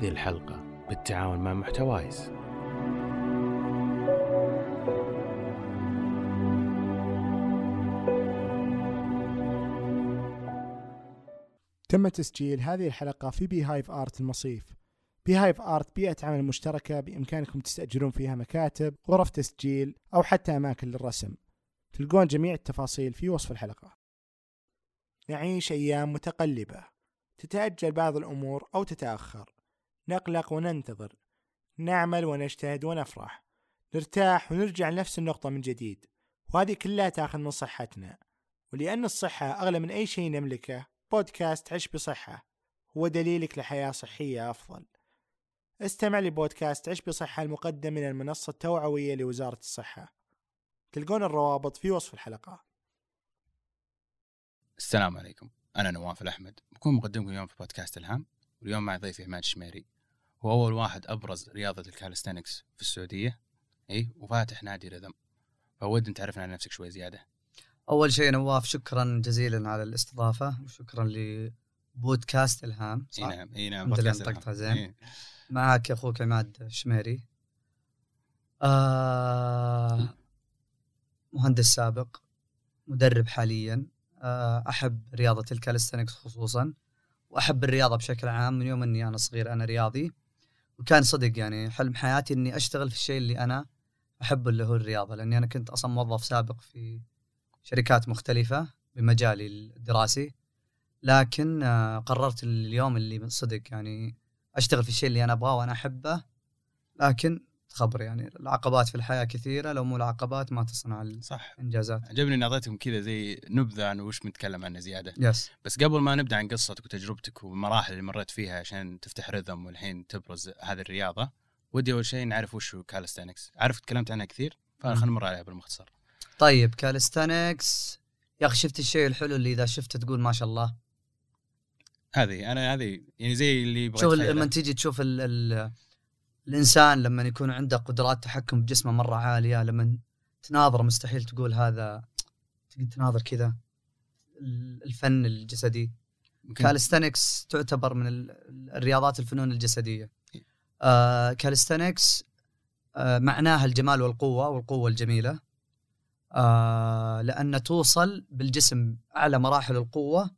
هذه الحلقة بالتعاون مع محتوايز. تم تسجيل هذه الحلقة في Beehive Art المصيف. Beehive Art بيئة عمل مشتركة بإمكانكم تستأجرون فيها مكاتب غرف تسجيل أو حتى أماكن للرسم. تلقون جميع التفاصيل في وصف الحلقة. نعيش أيام متقلبة. تتأجل بعض الأمور أو تتأخر. نقلق وننتظر نعمل ونجتهد ونفرح نرتاح ونرجع لنفس النقطة من جديد. وهذه كلها تاخذ من صحتنا. ولأن الصحة أغلى من أي شيء نملكه بودكاست عش بصحة. هو دليلك لحياة صحية أفضل. استمع لبودكاست عش بصحة المقدم من المنصة التوعوية لوزارة الصحة. تلقون الروابط في وصف الحلقة. السلام عليكم. أنا نواف الأحمد. بكون مقدمكم اليوم في بودكاست الهام. واليوم مع ضيفي عماد الشميري. هو أول واحد أبرز رياضة ال calisthenics في السعودية. إي وفاتح نادي رذم فودنا ان تعرفنا عن نفسك شوي زيادة. أول شيء نواف شكرا جزيلا على الاستضافة وشكرا لبودكاست الهام إي نعم إي نعم بودكاست الهام. زين. إيه. معك أخوك عماد الشميري. آه مهندس سابق مدرب حاليا. آه أحب رياضة الكالستنكس خصوصا وأحب الرياضة بشكل عام. من يوم إني أنا صغير أنا رياضي. وكان صدق يعني حلم حياتي إني أشتغل في الشيء اللي أنا أحبه اللي هو الرياضة لأني أنا كنت أصلا موظف سابق في شركات مختلفة بمجالي الدراسي. لكن آه قررت اليوم اللي صدق يعني أشتغل في الشيء اللي أنا أبغاه وأنا أحبه. لكن خبر يعني العقبات في الحياة كثيرة لو مو العقبات ما تصنع صح. الإنجازات. عجبني ان أعطيتكم كذا زي نبذة عن وش بنتكلم عنه زيادة. yes بس قبل ما نبدأ عن قصتك وتجربتك والمراحل اللي مريت فيها عشان تفتح رذم والحين تبرز هذه الرياضة ودي أول شيء نعرف وش هو calisthenics عارف تكلمت عنها كثير؟ فخلينا نمر عليها بالمختصر. طيب calisthenics يا أخي شفت الشيء الحلو اللي إذا شفته تقول ما شاء الله. هذه أنا هذه يعني زي اللي شوف. لما تيجي تشوف ال ال الإنسان لما يكون عنده قدرات تحكم بجسمه مرة عالية لما تناظره مستحيل تقول هذا تقدر تناظر كذا. ال- الفن الجسدي. calisthenics تعتبر من ال- الرياضات الفنون الجسدية. آه calisthenics آه معناها الجمال والقوة والقوة الجميلة. آه لأن توصل بالجسم أعلى مراحل القوة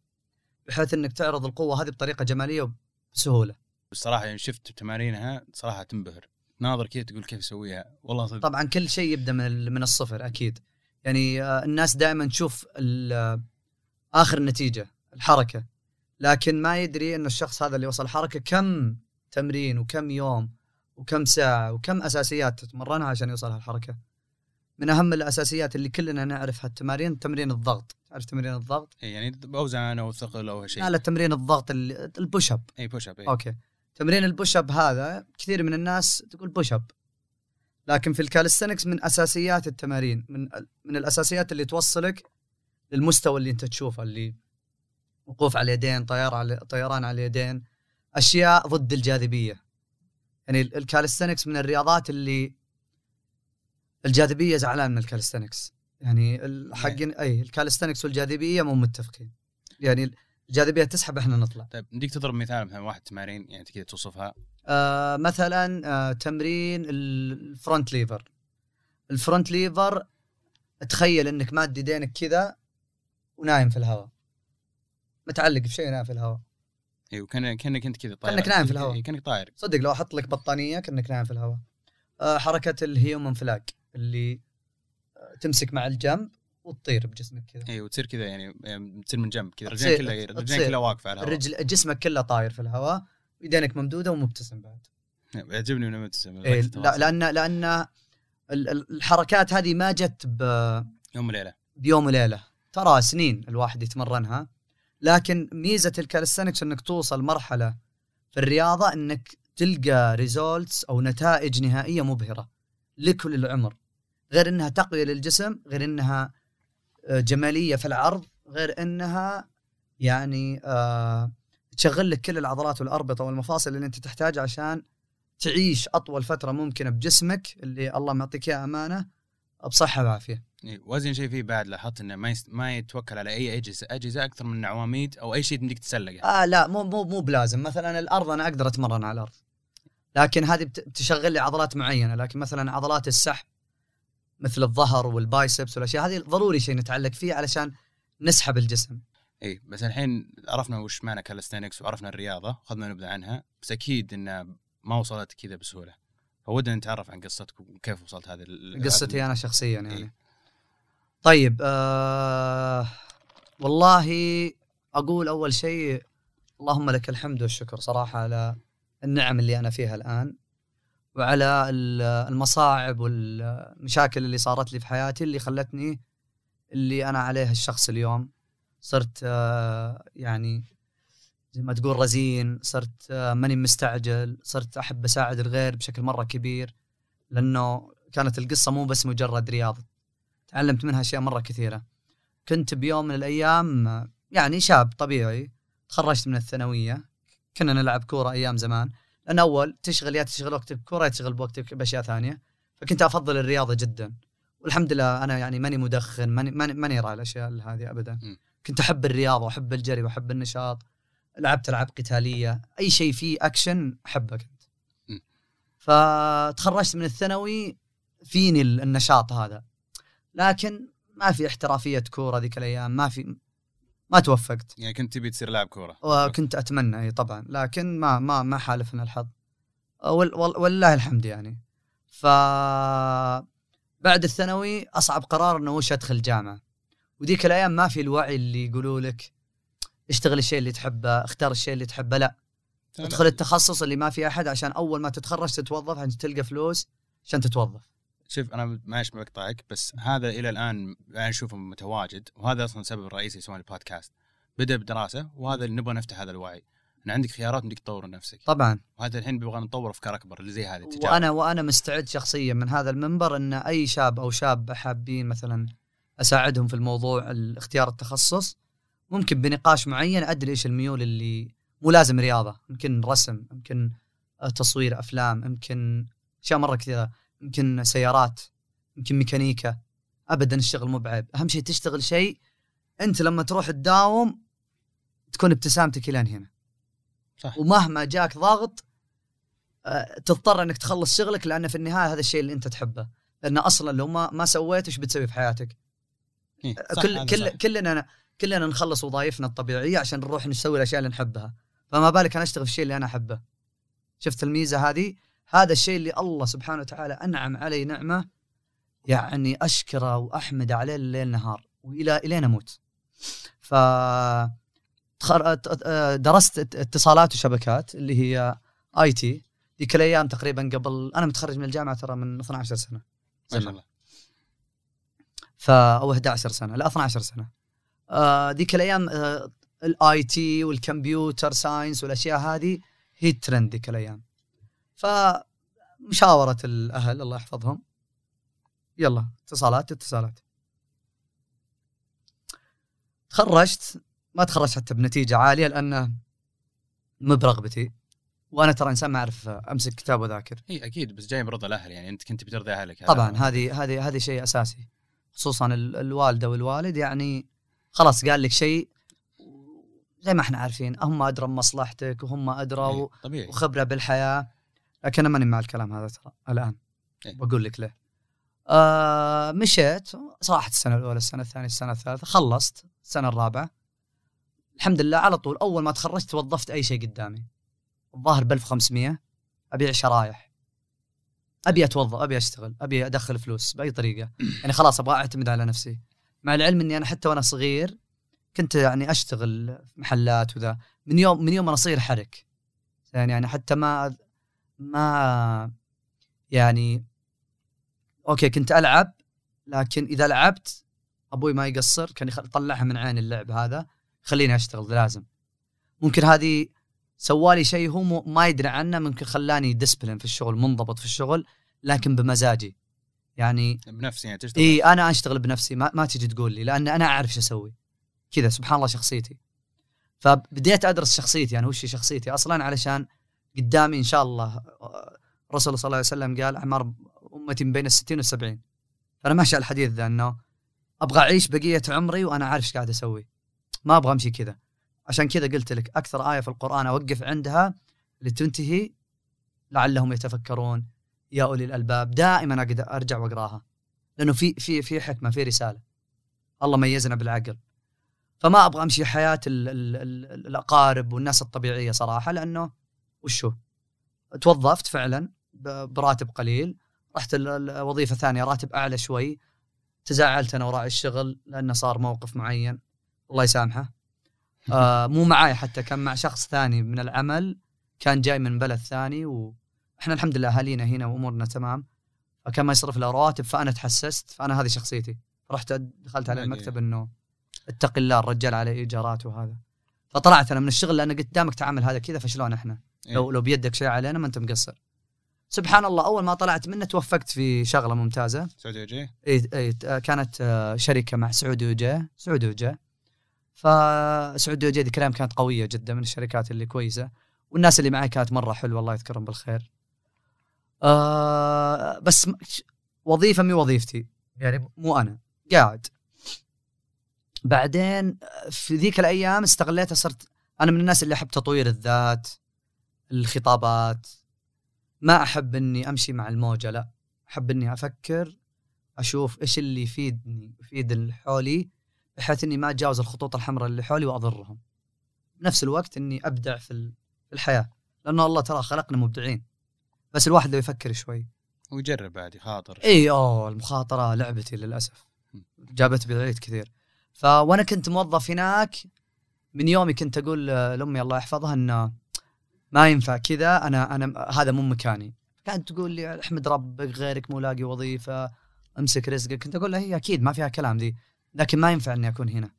بحيث إنك تعرض القوة هذه بطريقة جمالية وبسهولة. الصراحه يعني شفت تمارينها صراحة تنبهر. ناظر كذا تقول كيف يسويها. والله صدق. طبعا كل شيء يبدأ من من الصفر أكيد. يعني آه، الناس دائما تشوف آه، آخر النتيجه الحركة. لكن ما يدري إن الشخص هذا اللي وصل الحركه كم تمرين وكم يوم وكم ساعة وكم أساسيات تتمرنها عشان يوصل هالحركة. من أهم الأساسيات اللي كلنا نعرفها التمارين تمرين الضغط. تعرف تمرين الضغط؟ إيه يعني بأوزان أو ثقل أو شيء لا لا تمرين الضغط ال- البوش اب اي بوش اب أوكي. تمرين ال push up هذا كثير من الناس تقول push up لكن في ال calisthenics من أساسيات التمارين من من الأساسيات اللي توصلك للمستوى اللي أنت تشوفه اللي وقوف على اليدين طيار على طيران على اليدين أشياء ضد الجاذبية. يعني ال- ال calisthenics من الرياضات اللي الجاذبية زعلان من ال calisthenics يعني ال- حق أي ال calisthenics والجاذبية مو متفقين. يعني الجاذبيه تسحب إحنا نطلع. طيب نديك تضرب مثال مثلا واحد تمارين يعني كذا توصفها. آه مثلا آه تمرين ال front lever ال front lever تخيل إنك ماد يدينك كذا ونايم في الهواء. متعلق في شيء نايم في الهواء. اي وكان كأنك أنت كذا طاير. كأنك نايم في الهواء. إيه، كأنك طاير. صدق لو أحط لك بطانية كأنك نايم في الهواء. آه حركة ال human flag اللي آه تمسك مع الجنب وتطير بجسمك كذا. اي وتصير كذا يعني تصير من جنب كذا رجلين كلها رجلين. كلها واقفة على الهواء. الرجل جسمك كله طاير في الهواء يدينك ممدودة ومبتسم بعد. يعجبني من مبتسم إيه لا لأن لأن ال- ال- الحركات هذه ما جت ب يوم وليلة. بيوم وليلة. ترى سنين الواحد يتمرنها لكن ميزة ال calisthenics إنك توصل مرحلة في الرياضة إنك تلقى ريزولتس أو نتائج نهائية مبهرة لكل العمر. غير إنها تقويه للجسم غير إنها جمالية في العرض غير إنها يعني آه تشغل لك كل العضلات والأربطة والمفاصل اللي أنت تحتاجها عشان تعيش أطول فترة ممكنة بجسمك اللي الله معطيك اياه أمانة بصحة وعافية. إيه، وازن شيء فيه بعد لاحظت إنه ما يست... ما يتوكل على أي أجهزة أجهزة أكثر من عواميد أو أي شيء تمديك تسلقه. آه لا مو مو مو بلازم. مثلا الأرض أنا أقدر أتمرن على الأرض لكن هذه بت- بتشغل لي عضلات معينة لكن مثلا عضلات السحب مثل الظهر وال biceps والأشياء هذه ضروري شيء نتعلق فيه علشان نسحب الجسم. إي بس الحين عرفنا وش معنى calisthenics وعرفنا الرياضة اخذنا نبذة عنها بس أكيد انها ما وصلت كذا بسهولة. فودنا نتعرف عن قصتك وكيف وصلت هذه قصتي أنا شخصيا يعني. إيه. طيب آه والله أقول أول شيء اللهم لك الحمد والشكر صراحة على النعم اللي أنا فيها الآن. وعلى ال- المصاعب والمشاكل اللي صارت لي في حياتي اللي خلتني اللي أنا عليه الشخص اليوم. صرت آه يعني زي ما تقول رزين صرت آه ماني مستعجل صرت أحب أساعد الغير بشكل مرة كبير لأنه كانت القصة مو بس مجرد رياضة. تعلمت منها أشياء مرة كثيرة. كنت بيوم من الأيام يعني شاب طبيعي تخرجت من الثانوية كنا نلعب كورة أيام زمان. لأن أول تشغل يا تشغل وقتك بكوره يا تشغل بوقتك بأشياء ثانية. فكنت أفضل الرياضة جدا. والحمد لله أنا يعني ماني مدخن ماني ماني, ماني راعي الأشياء هذه ابدا. م. كنت أحب الرياضة وأحب الجري وأحب النشاط. لعبت ألعاب قتالية. أي شيء فيه أكشن أحبه كنت. م. فتخرجت من الثانوي فيني ال- النشاط هذا. لكن ما في احترافية كورة ذيك الأيام ما في ما توفقت. يعني كنت تبي تصير لاعب كورة. وكنت أتمنى إي طبعا لكن ما ما ما حالفنا الحظ. وال- ولله الحمد يعني. ف بعد الثانوي أصعب قرار إنه وش أدخل جامعة. وذيك الأيام ما في الوعي اللي يقولوا لك اشتغل الشيء اللي تحبه اختار الشيء اللي تحبه لا. ادخل التخصص اللي ما في أحد عشان أول ما تتخرج تتوظف عشان تلقى فلوس عشان تتوظف. شوف أنا معلش بقطعك بس هذا إلى الآن أنا أشوفه متواجد وهذا أصلا السبب الرئيسي سوى البودكاست. بدأ بدراسة وهذا اللي نبغى نفتح هذا الوعي. ان عندك خيارات بدك تطور نفسك. طبعا. وهذا الحين نبغى نطور افكار اكبر اللي زي هذه التجارب وأنا وأنا مستعد شخصيا من هذا المنبر إن أي شاب أو شاب حابين مثلا أساعدهم في الموضوع اختيار التخصص ممكن بنقاش معين أدري إيش الميول اللي مو لازم رياضة يمكن رسم يمكن تصوير أفلام يمكن أشياء مرة كثيرة. يمكن سيارات يمكن ميكانيكا. ابدا الشغل مو بعيب. أهم شيء تشتغل شيء أنت لما تروح تداوم تكون ابتسامتك إلى هنا. صح. ومهما جاك ضغط آه، تضطر إنك تخلص شغلك لأن في النهاية هذا الشيء اللي أنت تحبه. لأن أصلا لو ما ما سويت إيش بتسوي في حياتك؟ إيه، صح، كل كل صح. كلنا كلنا نخلص وظائفنا الطبيعيه عشان نروح نسوي الأشياء اللي نحبها. فما بالك أنا أشتغل في الشيء اللي أنا أحبه. شفت الميزة هذه؟ هذا الشيء اللي الله سبحانه وتعالى أنعم علي نعمة يعني أشكره وأحمد عليه الليل نهار والى الين أموت ف درست اتصالات وشبكات اللي هي آي تي ذيك الأيام تقريبا قبل أنا متخرج من الجامعة ترى من 12 سنة. ما شاء الله. أو 11 سنة. لا 12 سنة. آه، ذيك الأيام آه، ال IT وال computer science والأشياء هذه هي الترند ذيك الأيام. فمشاورة الأهل الله يحفظهم. يلا اتصالات اتصالات. تخرجت ما تخرجت حتى بنتيجة عالية لأنه مو برغبتي وأنا ترى انسان ما أعرف أمسك كتاب وأذاكر. إي أكيد بس جاي برضا الأهل يعني أنت كنت بترضي أهلك. طبعا هذه هذه هذه شيء أساسي. خصوصا ال- الوالدة والوالد يعني خلاص قال لك شيء زي ما إحنا عارفين هم ادرى بمصلحتك وهم ادرى طبيعي. وخبرة بالحياة. لكن أنا ماني مع الكلام هذا ترى الآن. إيه. بقول لك ليه. آه مشيت صراحة السنة الأولى السنة الثانية السنة الثالثة خلصت السنة الرابعة. الحمد لله على طول أول ما تخرجت توظفت أي شيء قدامي. الظاهر ب 1500 أبيع شرايح. أبي أتوظف أبي أشتغل أبي أدخل فلوس بأي طريقة. يعني خلاص أبغى أعتمد على نفسي. مع العلم إني أنا حتى وأنا صغير كنت يعني أشتغل في محلات وذا. من يوم من يوم أنا صغير حرك. يعني يعني حتى ما ما يعني أوكي كنت ألعب لكن إذا لعبت أبوي ما يقصر كان يطلعها من عين اللعب هذا خليني أشتغل لازم. ممكن هذه سوالي شيء هو ما يدري عنه ممكن خلاني discipline في الشغل منضبط في الشغل لكن بمزاجي. يعني بنفسي يعني تشتغل؟ إي أنا أشتغل بنفسي ما, ما تجي تقول لي لأن أنا أعرف إيش أسوي. كذا سبحان الله شخصيتي. فبديت أدرس شخصيتي يعني وش شخصيتي؟ أصلا علشان قدامي إن شاء الله آه، الرسول صلى الله عليه وسلم قال أعمار امتي بين الستين والسبعين. فأنا ماشي على الحديث ذا إنه أبغى أعيش بقية عمري وأنا عارف إيش قاعد أسوي. ما أبغى أمشي كذا. عشان كذا قلت لك أكثر آية في القرآن أوقف عندها لتنتهي لعلهم يتفكرون. يا أولي الألباب دائما أقدر أرجع وأقراها. لأنه في في في حكمة في رسالة. الله ميزنا بالعقل. فما أبغى أمشي حياة ال ال ال الأقارب والناس الطبيعية صراحة لأنه وشو؟ توظفت فعلا براتب قليل. رحت ال- الوظيفه ثانية راتب أعلى شوي. تزاعلت أنا وراء الشغل لأنه صار موقف معين. الله يسامحه. آه مو معاي حتى كان مع شخص ثاني من العمل كان جاي من بلد ثاني وإحنا الحمد لله أهالينا هنا وأمورنا تمام. فكان ما يصرف له رواتب فأنا تحسست. فأنا هذه شخصيتي. رحت دخلت على. المكتب إنه اتق الله الرجال عليه إيجارات وهذا. فطلعت أنا من الشغل لأن قدامك تعامل هذا كذا فشلون إحنا؟ إيه. لو لو بيدك شيء علينا ما انت مقصر. سبحان الله أول ما طلعت منه توفقت في شغلة ممتازة. سعودي وجيه اي اي آه، كانت آه، شركة مع سعودي وجاه سعودي وجاه فسعودي ذيك الأيام كانت قوية جدا من الشركات اللي كويسة. والناس اللي معي كانت مرة حلوة الله يذكرهم بالخير. آه بس وظيفة مي وظيفتي. يعني مو أنا قاعد. بعدين آه، في ذيك الأيام استغليتها صرت أنا من الناس اللي أحب تطوير الذات. الخطابات. ما أحب إني أمشي مع الموجة لا. أحب إني أفكر أشوف إيش اللي يفيدني يفيد اللي حولي بحيث إني ما أتجاوز الخطوط الحمراء اللي حولي وأضرهم. بنفس الوقت إني أبدع في ال- في الحياة. لأنه الله ترى خلقنا مبدعين. بس الواحد لو يفكر شوي. ويجرب بعد يخاطر إي أوه المخاطرة لعبتي للأسف. جابت بعيد كثير. فوانا كنت موظف هناك من يومي كنت أقول آه، لأمي الله يحفظها إنه ما ينفع كذا أنا أنا هذا مو مكاني. كانت تقول لي أحمد ربك غيرك مو لاقي وظيفة امسك رزقك. كنت أقول لها هي أكيد ما فيها كلام دي لكن ما ينفع إني أكون هنا.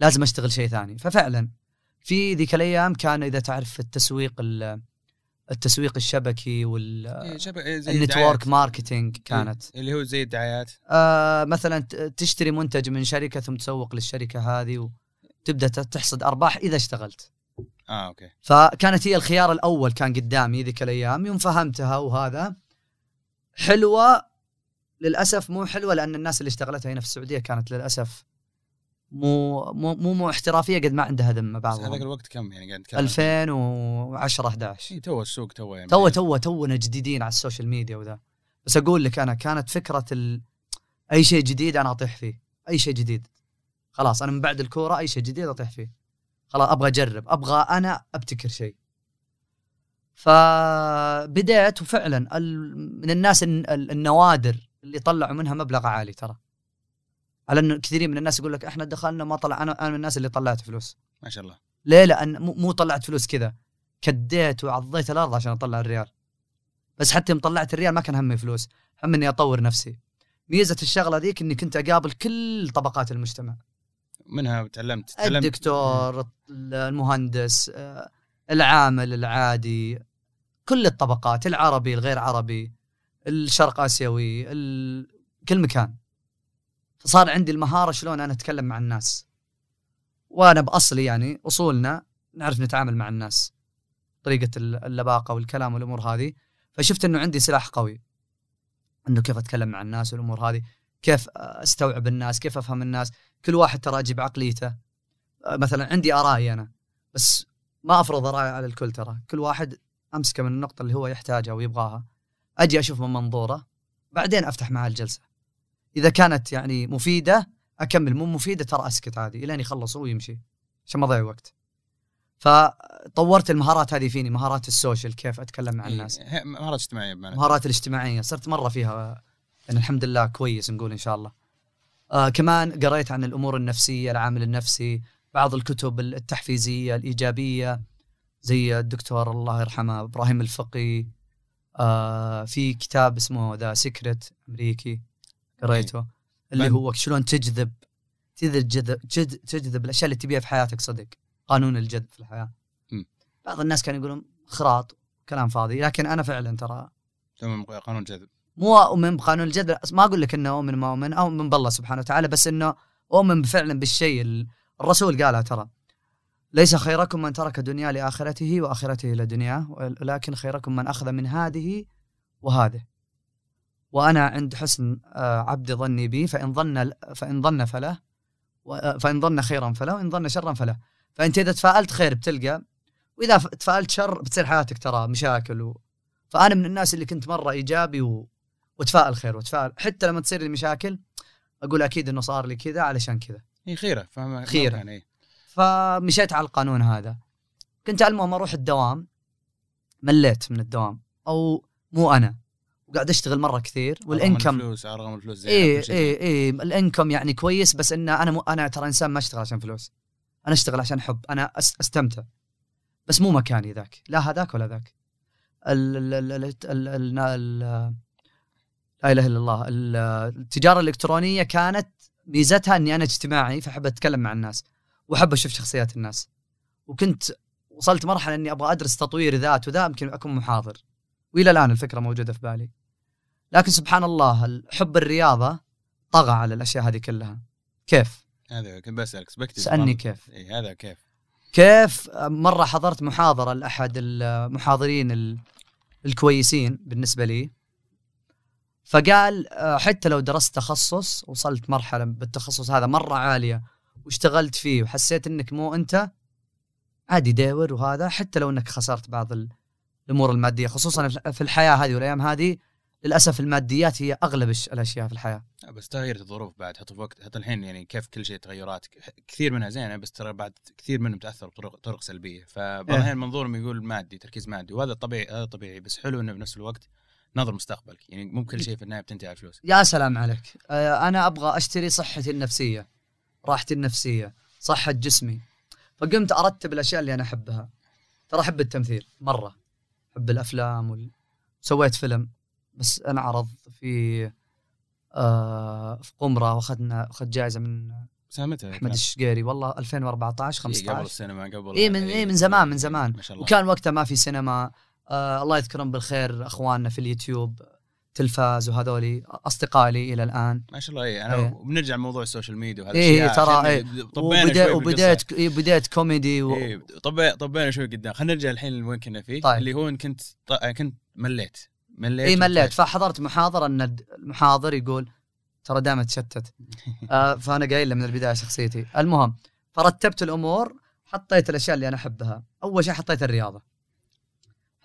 لازم أشتغل شيء ثاني. ففعلا في ذيك الأيام كان إذا تعرف التسويق ال- التسويق الشبكي وال إيه، إيه، ال network. marketing كانت. إيه، اللي هو زي الدعايات. آه مثلا تشتري منتج من شركة ثم تسوق للشركة هذه وتبدا تحصد أرباح إذا اشتغلت. آه أوكي. فكانت هي الخيار الأول كان قدامي ذيك الأيام يوم فهمتها وهذا حلوة للأسف مو حلوة لأن الناس اللي اشتغلتها هنا في السعودية كانت للأسف مو مو مو, مو احترافية قد ما عندها ذمة بس هذاك الوقت كم يعني قاعد نتكلم 2000 2010 11 إيه، تو السوق تو يعني. تو تو تونا جديدين على السوشيال ميديا وذا. بس أقول لك أنا كانت فكرة ال... أي شيء جديد أنا أطيح فيه. أي شيء جديد. خلاص أنا من بعد الكورة أي شيء جديد أطيح فيه. خلاص أبغى أجرب. أبغى أنا أبتكر شيء. فبدأت وفعلا من الناس الن- ال- النوادر اللي طلعوا منها مبلغ عالي ترى. على إنه كثيرين من الناس يقول لك إحنا دخلنا ما طلع أنا أنا من الناس اللي طلعت فلوس. ما شاء الله. ليه؟ لأن مو مو طلعت فلوس كذا. كديت وعضيت الأرض عشان أطلع الريال. بس حتى يوم طلعت الريال ما كان همي فلوس. هم إني أطور نفسي. ميزة الشغلة ذيك إني كنت أقابل كل طبقات المجتمع. منها تعلمت. تعلمت. الدكتور المهندس العامل العادي كل الطبقات العربي الغير عربي الشرق آسيوي. كل مكان. فصار عندي المهارة شلون أنا أتكلم مع الناس. وأنا بأصلي يعني أصولنا نعرف نتعامل مع الناس. طريقة ال- اللباقة والكلام والأمور هذه. فشفت إنه عندي سلاح قوي. إنه كيف أتكلم مع الناس والأمور هذه. كيف استوعب الناس كيف أفهم الناس؟ كل واحد ترى أجيب عقليته. آه، مثلا عندي آرائي أنا بس ما أفرض آرائي على الكل ترى. كل واحد أمسكه من النقطة اللي هو يحتاجها ويبغاها. أجي أشوف من منظوره بعدين أفتح معاه الجلسة. إذا كانت يعني مفيدة أكمل. مو مفيدة ترى أسكت عادي الين يخلص ويمشي عشان ما أضيع وقت. فطورت المهارات هذه فيني مهارات السوشيال كيف أتكلم مع الناس. إيه، مهارات اجتماعية بمعنى. المهارات الاجتماعية صرت مرة فيها يعني الحمد لله كويس نقول إن شاء الله. آه كمان قريت عن الأمور النفسية العامل النفسي بعض الكتب التحفيزية الإيجابية زي الدكتور الله يرحمه إبراهيم الفقي. آه في كتاب اسمه The Secret أمريكي قريته اللي من- هو شلون تجذب تجذب جذ- تجذب الأشياء اللي تبيها في حياتك صدق قانون الجذب في الحياة. م. بعض الناس كانوا يقولون خراط كلام فاضي لكن أنا فعلا ترى تمام قانون جذب. مو أؤمن بقانون الجذب ما أقول لك إنه أؤمن ما أؤمن أؤمن بالله سبحانه وتعالى بس إنه أؤمن فعلا بالشيء ال- الرسول قالها ترى. ليس خيركم من ترك دنيا لآخرته وآخرته لدنياه ولكن خيركم من أخذ من هذه وهذه. وأنا عند حسن آه، عبد ظني بي فإن ظن فإن ظن فله آه، فإن ظن خيرا فله وإن ظن شرا فله. فأنت إذا تفائلت خير بتلقى وإذا تفائلت شر بتصير حياتك ترى مشاكل و... فأنا من الناس اللي كنت مرة إيجابي و... واتفائل خير واتفائل حتى لما تصير لي مشاكل أقول أكيد إنه صار لي كذا علشان كذا. هي خيرة. فاهم خيرة. يعني. فمشيت على القانون هذا. كنت المهم أروح الدوام. مليت من الدوام. أو مو أنا. وقاعد أشتغل مرة كثير. والانكم الفلوس رغم الفلوس زي شيء. إيه إيه الإنكم يعني كويس بس إن أنا مو أنا ترى إنسان ما أشتغل عشان فلوس. أنا أشتغل عشان حب. أنا أستمتع. بس مو مكاني ذاك. لا هذاك ولا ذاك. لا إله إلا الله. ال- التجارة الإلكترونية كانت ميزتها إني أنا اجتماعي فأحب أتكلم مع الناس وأحب أشوف شخصيات الناس. وكنت وصلت مرحلة إني أبغى أدرس تطوير ذات وذا يمكن أكون محاضر. وإلى الآن الفكرة موجودة في بالي. لكن سبحان الله حب الرياضة طغى على الأشياء هذه كلها. كيف؟ هذا كنت بسالك سألني كيف. اي هذا كيف؟ كيف؟ مرة حضرت محاضرة لأحد المحاضرين ال- الكويسين بالنسبة لي. فقال آه، حتى لو درست تخصص وصلت مرحلة بالتخصص هذا مرة عالية واشتغلت فيه وحسيت إنك مو أنت عادي داور وهذا حتى لو إنك خسرت بعض ال- الأمور المادية خصوصا في الحياة هذه والأيام هذه للأسف الماديات هي أغلب الش- الأشياء في الحياة لا، بس تغيرت الظروف بعد حتى في وقت حتى الحين يعني كيف كل شيء تغيرات كثير منها زينة بس ترى بعد كثير منهم تأثر بطرق طرق سلبية فبعض إيه. الأحيان منظورهم يقول مادي تركيز مادي وهذا طبيعي هذا طبيعي بس حلو إنه بنفس الوقت نظر مستقبلك. يعني مو كل شيء في النهايه بتنتهي على الفلوس. يا سلام عليك. آه، أنا أبغى أشتري صحتي النفسية راحتي النفسية صحة جسمي. فقمت أرتب الأشياء اللي أنا أحبها. ترى أحب التمثيل مرة. أحب الأفلام وال... سويت فيلم بس انعرض في آه في قمرة وأخذنا أخذ جائزة من متى؟ أحمد الشقيري. والله 2014 إيه، قبل 15 السينما قبل اي من اي من زمان من زمان. ما شاء الله. وكان وقتها ما في سينما. آه الله يذكرهم بالخير أخواننا في اليوتيوب تلفاز وهذولي أصدقائي لي إلى الآن ما شاء الله اي أنا إيه. بنرجع لموضوع ال social media وهذا إيه، ترى، إيه. طبينا شوي وبديت بديت كوميدي و... إيه طبينا طبينا شوي قدام خلينا نرجع الحين لوين كنا فيه طيب. اللي هو إن كنت ط- كنت مليت مليت اي مليت. فحضرت محاضرة إن المحاضر يقول ترى دائما تشتت آه فأنا قايل من البداية شخصيتي المهم فرتبت الأمور حطيت الأشياء اللي أنا أحبها أول شيء حطيت الرياضة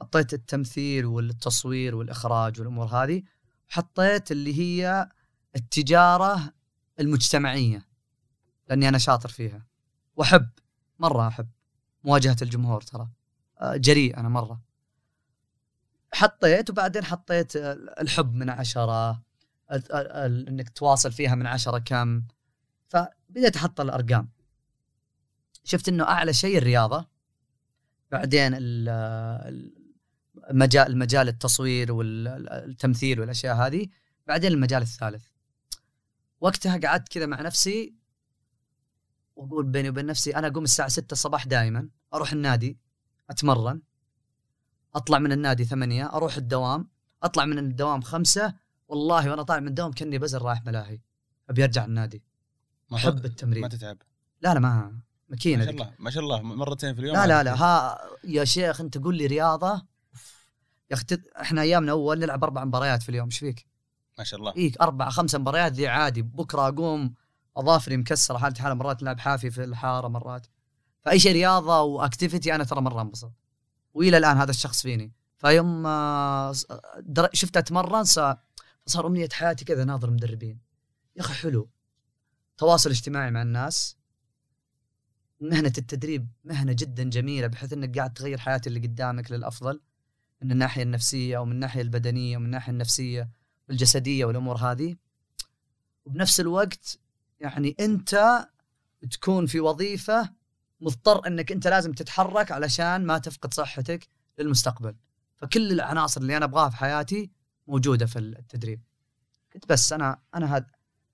حطيت التمثيل والتصوير والإخراج والأمور هذه حطيت اللي هي التجارة المجتمعية لأني أنا شاطر فيها. وأحب مرة أحب مواجهة الجمهور ترى. آه، جريء أنا مرة. حطيت وبعدين حطيت الحب من ال- إنك تواصل فيها من عشرة كم. فبديت أحط الأرقام. شفت إنه أعلى شيء الرياضة. بعدين ال- ال- المجال التصوير والتمثيل والأشياء هذه بعدين المجال الثالث. وقتها قعدت كذا مع نفسي وأقول بيني وبين نفسي أنا أقوم الساعة 6 الصباح دائما أروح النادي أتمرن أطلع من النادي ثمانية أروح الدوام أطلع من الدوام خمسة والله وأنا طالع من الدوام كأني بزر رايح ملاهي أبي أرجع النادي. ما أحب التمرين. ما تتعب. لا لا ما ما ماكينه شاء ذيك. الله ما شاء الله مرتين في اليوم لا لا لا ها يا شيخ أنت قول لي رياضة يا أخي إحنا أيامنا أول نلعب أربع مباريات في اليوم إيش فيك؟ ما شاء الله. إيك أربع خمس مباريات ذي عادي بكرة أقوم أظافري مكسرة حالتي حالة مرات نلعب حافي في الحارة مرات. فأي شيء رياضة و activity أنا ترى مرة انبسط. وإلى الآن هذا الشخص فيني. فيوم شفت أتمرن صار صار أمنية حياتي كذا ناظر مدربين. يا أخي حلو. تواصل اجتماعي مع الناس. مهنة التدريب مهنة جدا جميلة بحيث إنك قاعد تغير حياة اللي قدامك للأفضل. من الناحية النفسية أو من الناحية البدنية ومن الناحية النفسية والجسدية والأمور هذه. وبنفس الوقت يعني أنت تكون في وظيفة مضطر إنك أنت لازم تتحرك علشان ما تفقد صحتك للمستقبل. فكل العناصر اللي أنا أبغاها في حياتي موجودة في التدريب. قلت بس أنا أنا هذا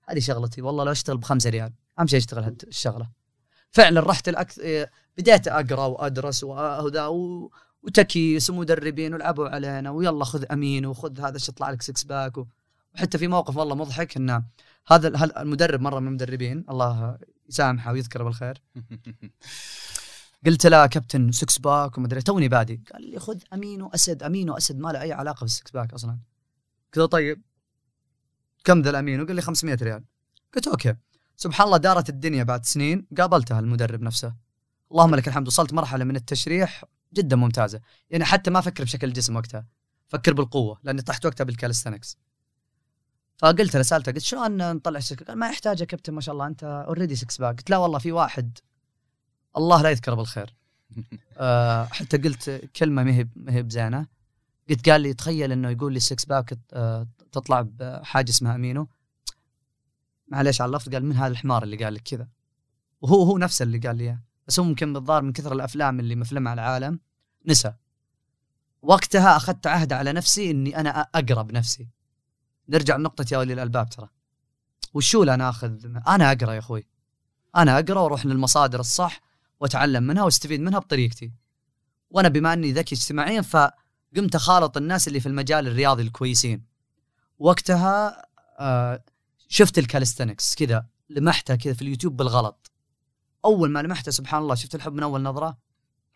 هذه شغلتي. والله لو أشتغل بخمسة ريال أهم شيء أشتغل الشغلة. فعلا رحت الأكثر إيه، بديت أقرأ وأدرس وهذا و... وتكيس ومدربين ولعبوا علينا ويلا خذ أمين وخذ هذا إيش يطلع لك six pack. وحتى في موقف والله مضحك إنه هذا المدرب مرة من المدربين الله يسامحه ويذكره بالخير. قلت له كابتن six pack ومدري توني بادي قال لي خذ amino acid amino acid ما له أي علاقة بال six pack أصلا. قلت له طيب كم ذا الأمين؟ وقال لي 500 ريال. قلت okay. سبحان الله دارت الدنيا بعد سنين قابلتها المدرب نفسه. اللهم لك الحمد وصلت مرحلة من التشريح جدا ممتازة. يعني حتى ما أفكر بشكل الجسم وقتها. فكر بالقوة لأني طحت وقتها بال calisthenics فقلت له سألته قلت شلون نطلع سكس قال ما يحتاج يا كابتن ما شاء الله أنت already six pack قلت لا والله في واحد. الله لا يذكره بالخير. آه حتى قلت كلمة ما هي ما هي بزينة. قلت قال لي تخيل إنه يقول لي six pack آه تطلع بحاجة اسمها أمينو. معليش على اللفظ قال من هذا الحمار اللي قال لك كذا. وهو هو نفسه اللي قال لي إياه. بس هو ممكن بالظاهر من كثر الأفلام اللي مفلمها العالم نسى. وقتها أخذت عهد على نفسي إني أنا اقرا بنفسي نرجع لنقطة يا ولي الألباب ترى. وشو أنا اخذ أنا أقرأ يا أخوي. أنا أقرأ وأروح للمصادر الصح وأتعلم منها وأستفيد منها بطريقتي. وأنا بما إني ذكي اجتماعيا فقمت أخالط الناس اللي في المجال الرياضي الكويسين. وقتها آه شفت الكالستنكس كذا لمحتها كذا في اليوتيوب بالغلط. أول ما لمحتها سبحان الله شفت الحب من أول نظرة؟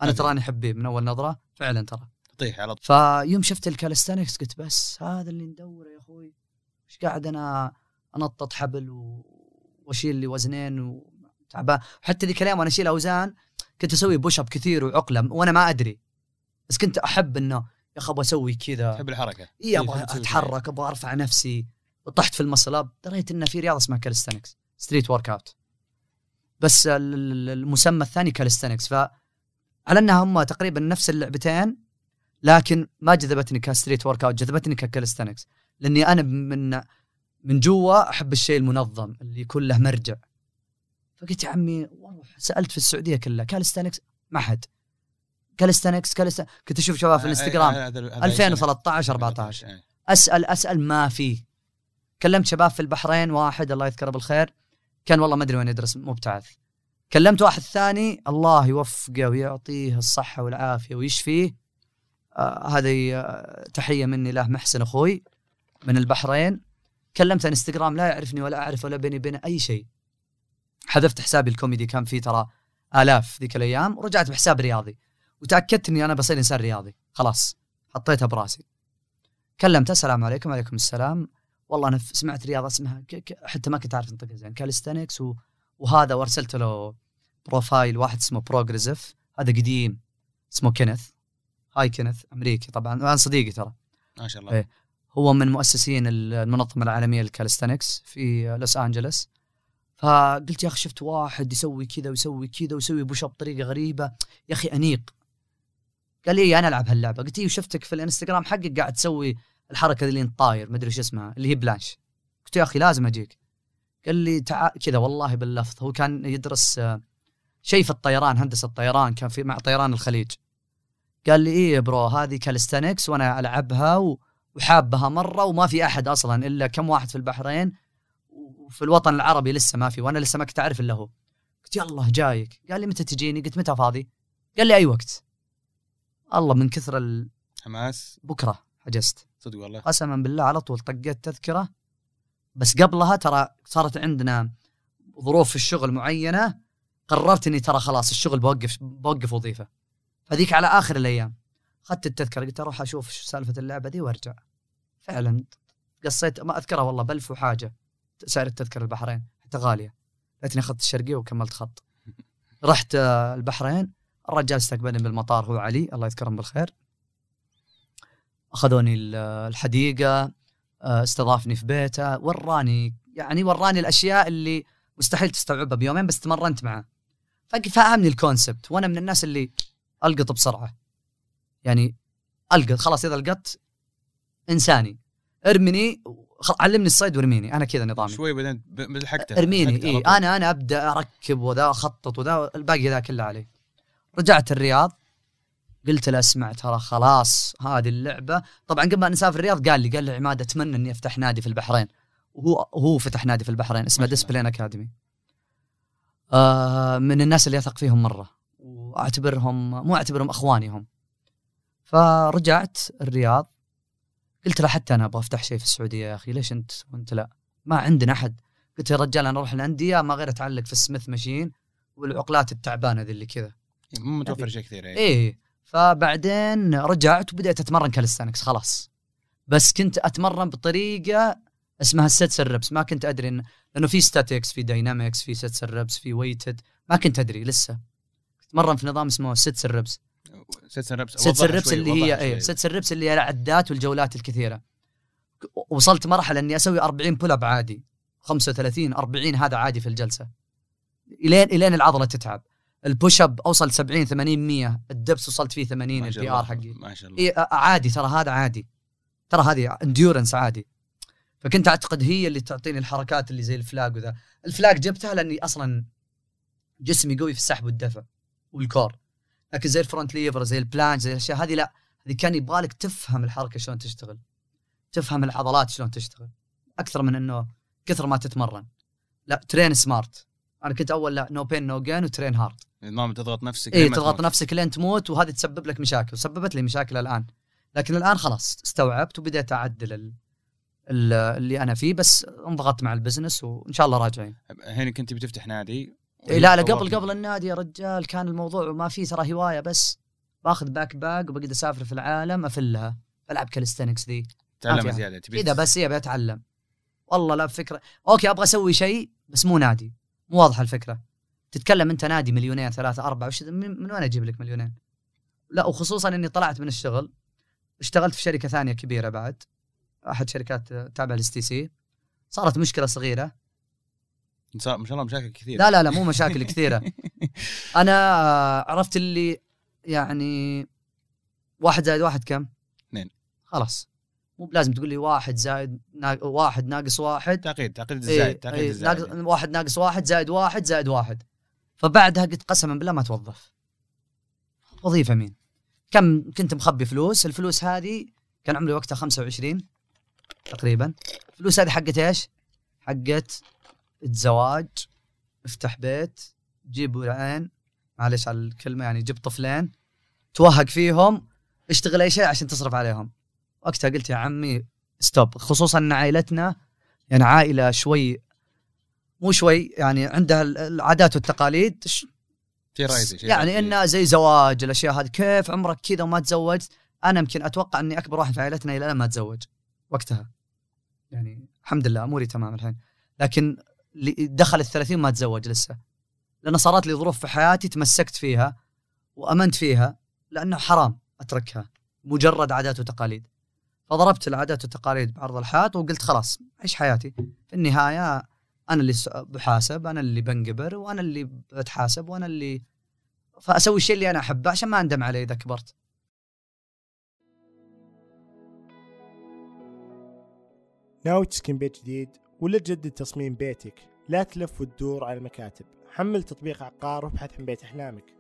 أنا. تراني حبيب من أول نظرة فعلا ترى. تطيح على طول. فيوم شفت ال calisthenics قلت بس هذا اللي ندوره يا أخوي. إيش قاعد أنا أنطط حبل و... وأشيل لي وزنين وتعبان حتى ذيك الأيام وأنا أشيل أوزان كنت أسوي push up كثير وعقلة وأنا ما أدري. بس كنت أحب إنه يا أخي أبغى أسوي كذا. تحب الحركة. إي أبغى أتحرك أبغى أرفع نفسي. وطحت في ال muscle up دريت إنه في رياضة اسمها calisthenics street workout بس ال- ال- المسمى الثاني calisthenics ف على أنها هم تقريبا نفس اللعبتين لكن ما جذبتني ك street workout جذبتني ك calisthenics لأني أنا من من جوا أحب الشيء المنظم اللي يكون له مرجع. فقلت يا عمي والله سألت في السعودية كلها calisthenics ما حد. calisthenics calisthenics كنت أشوف شباب في الإنستغرام آه، هذا- هذا 2013 14 إيه. اسال أسأل ما في. كلمت شباب في البحرين واحد الله يذكره بالخير كان والله ما أدري وين يدرس مبتعث كلمت واحد ثاني الله يوفقه ويعطيه الصحة والعافية ويشفيه. آه هذه آه تحية مني له محسن أخوي من البحرين. كلمت إنستغرام لا يعرفني ولا أعرف ولا بيني وبينه أي شيء. حذفت حسابي الكوميدي كان فيه ترى آلاف ذيك الأيام ورجعت بحساب رياضي. وتأكدت إني أنا بصير إنسان رياضي خلاص حطيتها براسي. كلمته السلام عليكم وعليكم السلام. والله أنا سمعت رياضة اسمها ك... ك... حتى ما كنت عارف انطقها زين calisthenics و... وهذا وارسلت له profile واحد اسمه progressive هذا قديم اسمه كينيث هاي كينيث أمريكي طبعا أنا صديقي ترى. ما شاء الله. إيه. هو من مؤسسين المنظمة العالمية لل calisthenics في لوس أنجلوس. فقلت يا أخي شفت واحد يسوي كذا ويسوي كذا ويسوي push up بطريقة غريبة. يا أخي أنيق. قال لي أنا ألعب هاللعبة. قلت إيه وشفتك في الإنستغرام حقك قاعد تسوي الحركة اللي انت طاير ما أدري إيش اسمها اللي هي planche. قلت يا أخي لازم أجيك. قال لي تعال كذا والله باللفظ هو كان يدرس آه، شيء في الطيران هندسة الطيران كان في مع طيران الخليج. قال لي إيه bro هذه calisthenics وأنا ألعبها و... وحابها مرة وما في أحد أصلا إلا كم واحد في البحرين وفي الوطن العربي لسه ما في وأنا لسه ما كنت أعرف إلا هو. قلت يلا جايك. قال لي متى تجيني؟ قلت متى فاضي؟ قال لي أي وقت. الله من كثر ال... حماس. بكرة حجزت. صدق والله. قسما بالله على طول طقيت تذكرة. بس قبلها ترى صارت عندنا ظروف في الشغل معينة قررت إني ترى خلاص الشغل بوقف بوقف وظيفة. فذيك على آخر الأيام. أخذت التذكرة قلت أروح أشوف شو سالفة اللعبة دي وأرجع. فعلا قصيت ما أذكرها والله بألف وحاجة سعر التذكرة البحرين حتى غالية. ليتني أخذت الشرقية وكملت خط. رحت آه، البحرين الرجال استقبلني بالمطار هو علي الله يذكرهم بالخير. أخذوني ال- الحديقة آه، استضافني في بيته وراني يعني وراني الأشياء اللي مستحيل تستوعبها بيومين بس تمرنت معه فهمني الكونسبت وأنا من الناس اللي ألقط بسرعة. يعني ألقط خلاص إذا ألقطت إنساني. ارمني علمني الصيد وارميني أنا كذا نظامي. شوي بعدين بلحقته ارميني لحقته إي. أنا أنا أبدأ أركب وذا أخطط وذا الباقي ذا كله علي. رجعت الرياض. قلت له اسمع ترى خلاص هذه اللعبة. طبعا قبل ما نسافر الرياض قال لي قال لي عماد أتمنى إني أفتح نادي في البحرين. وهو هو فتح نادي في البحرين اسمه. ديسبلين اكاديمي آه من الناس اللي أثق فيهم مرة وأعتبرهم مو أعتبرهم أخواني هم. فرجعت الرياض قلت له حتى أنا أبغى أفتح شيء في السعودية يا أخي ليش أنت؟ وانت لا ما عندنا أحد. قلت يا رجال أنا أروح الأندية ما غير أتعلق في ال Smith machine والعقلات التعبانة ذي اللي كذا. مو متوفر شيء كثير إيه. فبعدين رجعت وبدأت أتمرن calisthenics خلاص. بس كنت أتمرن بطريقة اسمها ال sets ال reps ما كنت أدري إن لأنه في statics في dynamics في sets ال reps في weighted ما كنت أدري لسه. أتمرن في نظام اسمه sets ال reps set reps set وضحها ال reps اللي هي. إيه set ال reps اللي هي العدات والجولات الكثيرة. وصلت مرحلة إني أسوي 40 pull up عادي 35 40 هذا عادي في الجلسة. الين إلين العضلة تتعب. ال push up أوصل 70 80 100 ال dips وصلت فيه 80 ما شاء ال PR حقي. ما شاء الله. إيه آه، عادي ترى هذا عادي. ترى هذه endurance عادي. فكنت أعتقد هي اللي تعطيني الحركات اللي زي ال flag وذا. ال flag جبتها لأني أصلا جسمي قوي في السحب والدفع وال core. لكن زي ال front lever زي ال planche زي الأشياء هذه لا. هذه كان يبغالك تفهم الحركة شلون تشتغل. تفهم العضلات شلون تشتغل. أكثر من إنه كثر ما تتمرن. لا train smart أنا كنت أول لا no pain no gain و train hard نظام تضغط نفسك اي تضغط تموت. نفسك لين تموت وهذه تسبب لك مشاكل وسببت لي مشاكل الآن. لكن الآن خلاص استوعبت وبديت أعدل ال- ال- اللي أنا فيه بس انضغطت مع ال business وإن شاء الله راجعين. هنا كنت بتفتح نادي؟ إيه لا لا قبل قبل النادي يا رجال كان الموضوع ما فيه ترى هواية بس. باخذ backpack وبقعد أسافر في العالم أفلها ألعب calisthenics ذي. تعلم. زيادة تبي كذا بس هي بتعلم والله لا فكره أوكي أبغى أسوي شيء بس مو نادي. مو واضحة الفكرة. تتكلم أنت نادي مليونين ثلاثة أربعة وش من وين أجيب لك مليونين؟ لا وخصوصا إني طلعت من الشغل اشتغلت في شركة ثانية كبيرة بعد أحد شركات تابعة لل STC. صارت مشكلة صغيرة. صار ما شاء الله مشاكل كثير لا لا لا مو مشاكل كثيرة. أنا آه، عرفت اللي يعني واحد زائد واحد كم؟ اثنين. خلاص. مو بلازم تقول لي واحد زائد نا... واحد ناقص واحد. تعقيد تعقيد إيه، الزايد تعقيد إيه، الزايد. ناقص واحد ناقص واحد زائد واحد زائد واحد. فبعدها قلت قسما بالله ما توظف وظيفة مين؟ كم كنت مخبي فلوس الفلوس هذه كان عمري وقتها 25 تقريبا الفلوس هذه حقت إيش؟ حقت الزواج افتح بيت جيب ولعين معلش على الكلمة يعني جيب طفلين توهق فيهم اشتغل أي شيء عشان تصرف عليهم وقتها قلت يا عمي ستوب خصوصا إن عائلتنا يعني عائلة شوي مو شوي يعني عندها ال- العادات والتقاليد. ش- شيء. رايزي يعني. إنه زي زواج الأشياء هذه. كيف عمرك كذا وما تزوجت؟ أنا يمكن أتوقع إني أكبر واحد في عائلتنا إلى الآن ما تزوج. وقتها. يعني الحمد لله أموري تمام الحين. لكن دخل الثلاثين ما تزوج لسه. لأن صارت لي ظروف في حياتي تمسكت فيها وأمنت فيها لأنه حرام أتركها. مجرد عادات وتقاليد. فضربت العادات والتقاليد بعرض الحائط وقلت خلاص عيش حياتي. في النهاية أنا اللي بحاسب أنا اللي بنقبر وأنا اللي بتحاسب وأنا اللي فأسوي الشيء اللي أنا أحبه عشان ما أندم عليه إذا كبرت. ناوي تسكن بيت جديد ولا تجدد تصميم بيتك. لا تلف وتدور على المكاتب. حمل تطبيق عقار وابحث عن بيت أحلامك.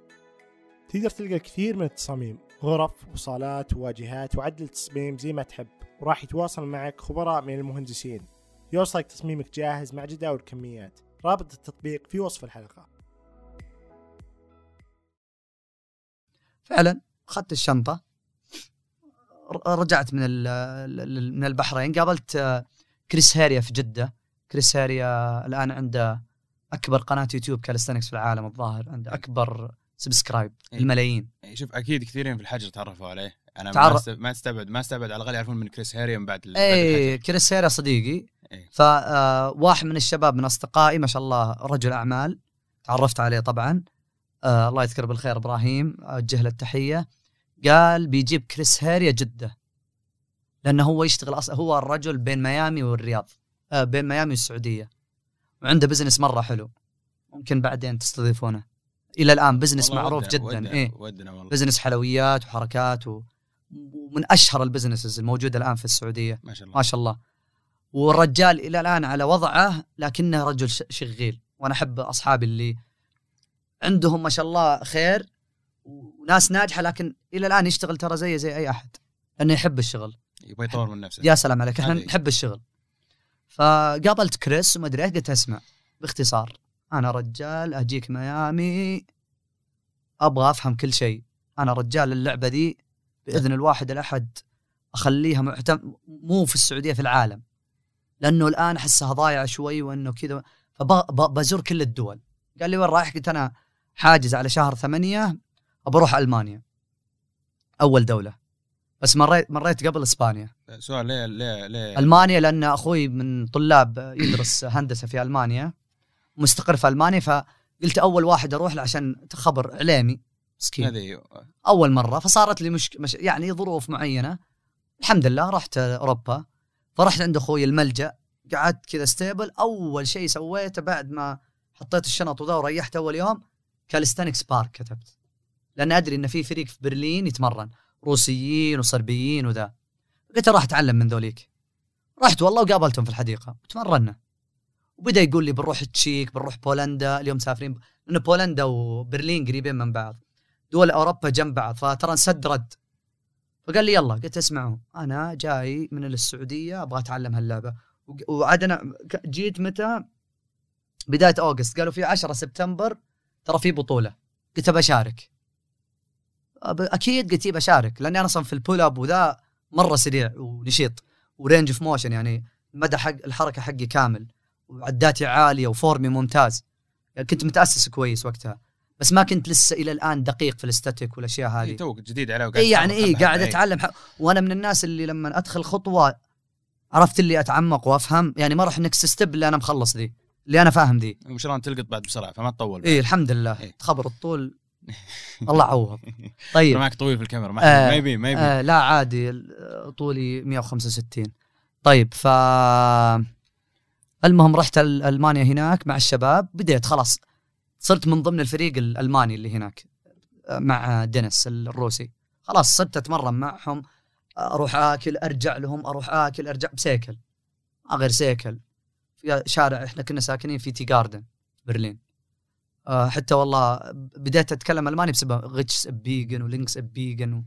تقدر تلقى الكثير من التصاميم. غرف وصالات وواجهات وعدل تصميم زي ما تحب. وراح يتواصل معك خبراء من المهندسين. يوصلك تصميمك جاهز مع جداول الكميات. رابط التطبيق في وصف الحلقة. فعلا أخذت الشنطة ر- رجعت من من البحرين. قابلت آه، كريس هاريا في جدة. كريس هاريا الآن عنده أكبر قناة يوتيوب calisthenics في العالم الظاهر. عنده أكبر subscribe. الملايين. إيه، شوف أكيد كثيرين في الحجر تعرفوا عليه. أنا است- ما استبعد ما استبعد على الأقل يعرفون من كريس هاريا من بعد اي. كريس هاريا صديقي. إيه. فواحد من الشباب من أصدقائي ما شاء الله رجل أعمال تعرفت عليه طبعا. آه الله يذكره بالخير إبراهيم أوجه له التحية. قال بيجيب كريس هاريا جدة لأنه هو يشتغل أصلا هو الرجل بين ميامي والرياض آه بين ميامي والسعودية. وعنده business مرة حلو. ممكن بعدين تستضيفونه. إلى الآن business معروف ودنا- جدا ودنا إيه. ودنا والله. business حلويات وحركات و... ومن أشهر ال businesses الموجودة الآن في السعودية. ما شاء الله. ما شاء الله. والرجال إلى الآن على وضعه لكنه رجل شغيل. وأنا أحب أصحابي اللي عندهم ما شاء الله خير وناس ناجحة لكن إلى الآن يشتغل ترى زي زي أي أحد. لأنه يحب الشغل. يبغى يطور من نفسه. يا سلام عليك. إحنا. نحب الشغل. فقابلت كريس وما أدري قلت اسمع باختصار أنا رجال أجيك ميامي أبغى أفهم كل شيء. أنا رجال اللعبة دي بإذن الواحد الأحد أخليها معتم مو في السعودية في العالم. لأنه الآن أحسها ضايعة شوي وإنه كذا فبزور كل الدول. قال لي وين رايح؟ قلت أنا حاجز على شهر ثمانية بروح ألمانيا. أول دولة. بس مريت مريت قبل إسبانيا. سؤال ليه ليه ليه؟ ألمانيا لأن أخوي من طلاب يدرس هندسة في ألمانيا مستقر في ألمانيا فقلت أول واحد أروح له عشان خبر إعلامي. مسكين. هذه أول مرة فصارت لي مش... مش... يعني ظروف معينة. الحمد لله رحت أوروبا. فرحت عند أخوي الملجأ. قعدت كذا stable أول شيء سويته بعد ما حطيت الشنط وذا وريحت أول يوم calisthenics park كتبت. لأن أدري إن في فريق في برلين يتمرن. روسيين وصربيين وذا. قلت راح أتعلم من ذوليك. رحت والله وقابلتهم في الحديقة. وتمرنا. وبدأ يقول لي بنروح تشيك بنروح بولندا. اليوم مسافرين لأن بولندا وبرلين قريبين من بعض. دول أوروبا جنب بعض فترى نسد رد. فقال لي يلا قلت اسمعوا أنا جاي من السعودية أبغى أتعلم هاللعبة. وعاد أنا جيت متى؟ بداية August. قالوا في 10 سبتمبر ترى في بطولة. قلت بشارك أكيد قلت إيه بشارك لأني أنا أصلا في ال pull up وذا مرة سريع ونشيط و range of motion يعني مدى حق الحركة حقي كامل وعداتي عالية و form ي ممتاز. يعني كنت متأسس كويس وقتها. بس ما كنت لسه إلى الآن دقيق في ال static والأشياء هذه. إيه، توك جديد عليه وقاعد اي يعني اي قاعد حبة. أتعلم. ح... وأنا من الناس اللي لما أدخل خطوة عرفت اللي أتعمق وأفهم يعني ما راح next step اللي أنا مخلص ذي اللي أنا فاهم ذي. الله تلقط بعد بسرعة فما تطول. اي الحمد لله. إيه. تخبر الطول. الله عوض طيب. معك طويل في الكاميرا ما آه، ما يبي ما يبي. آه لا عادي طولي 165 طيب ف المهم رحت أل- ألمانيا هناك مع الشباب بديت خلاص. صرت من ضمن الفريق الالماني اللي هناك آه، مع دينيس الروسي. خلاص صرت أتمرن معهم أروح آكل أرجع لهم أروح آكل أرجع بسيكل. ما غير سيكل. في شارع إحنا كنا ساكنين في Tiergarten برلين. آه، حتى والله بديت أتكلم ألماني بسبب rechts biegen و links biegen و...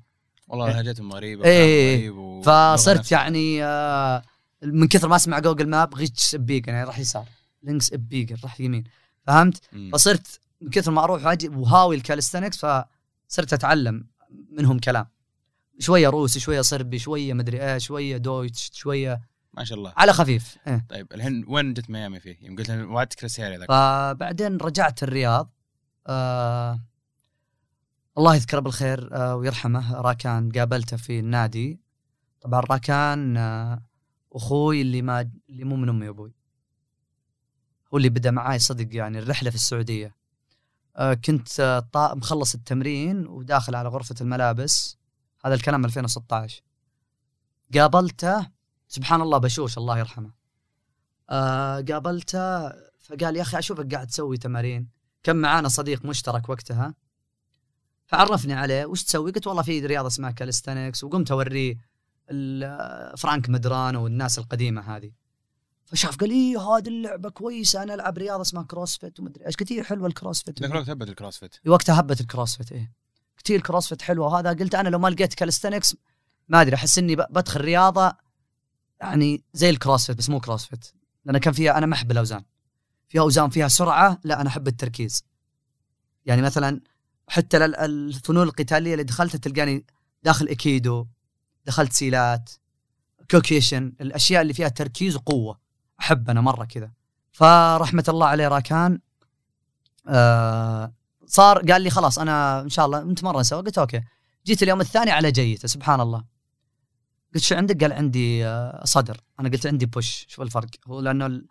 والله لهجتهم غريبه إيه. وكلام غريب و- فصرت. يعني آه، من كثر ما أسمع Google Map rechts biegen يعني راح يسار. links biegen راح يمين. فهمت؟ مم. فصرت من كثر ما أروح وأجي وهاوي ال calisthenics فصرت أتعلم منهم كلام شوية روسي شوية صربي شوية مدري إيش شوية دويتش شوية ما شاء الله على خفيف إيه. طيب الحين وين جت ميامي فيه؟ يوم قلت وعدتك رسالة ذاك فبعدين رجعت الرياض آه الله يذكره بالخير آه ويرحمه راكان قابلته في النادي طبعا راكان آه أخوي اللي ما اللي مو من أمي وأبوي هو اللي بدأ معاي صدق يعني الرحلة في السعودية. آه كنت آه مخلص التمرين وداخل على غرفة الملابس. هذا الكلام 2016 قابلته سبحان الله بشوش الله يرحمه. آه قابلته فقال يا أخي أشوفك قاعد تسوي تمارين. كان معانا صديق مشترك وقتها. فعرفني عليه وش تسوي؟ قلت والله في رياضة اسمها calisthenics وقمت أوريه فرانك مدرانو والناس القديمة هذه. فشاف قال إيه هذه اللعبة كويسة أنا ألعب رياضة اسمها CrossFit ومدري إيش. قلت إيه حلوة ال CrossFit ذاك الوقت هبت الكروسفيت وقتها هبت ال CrossFit إيه. قلت إيه ال CrossFit حلوة. وهذا قلت أنا لو ما لقيت calisthenics ما أدري أحس إني بدخل رياضة يعني زي ال CrossFit بس مو CrossFit لأن كان فيها أنا ما أحب الأوزان. فيها أوزان فيها سرعة لا أنا أحب التركيز. يعني مثلا حتى الفنون القتالية اللي دخلتها تلقاني داخل أيكيدو دخلت سيلات كيوكوشن الأشياء اللي فيها تركيز وقوة. احب أنا مرة كذا. فرحمة الله عليه راكان آه صار قال لي خلاص أنا إن شاء الله نتمرن سوا قلت okay. جيت اليوم الثاني على جيته سبحان الله. قلت شو عندك؟ قال عندي آه، صدر. أنا قلت عندي push شوف الفرق. هو لأنه.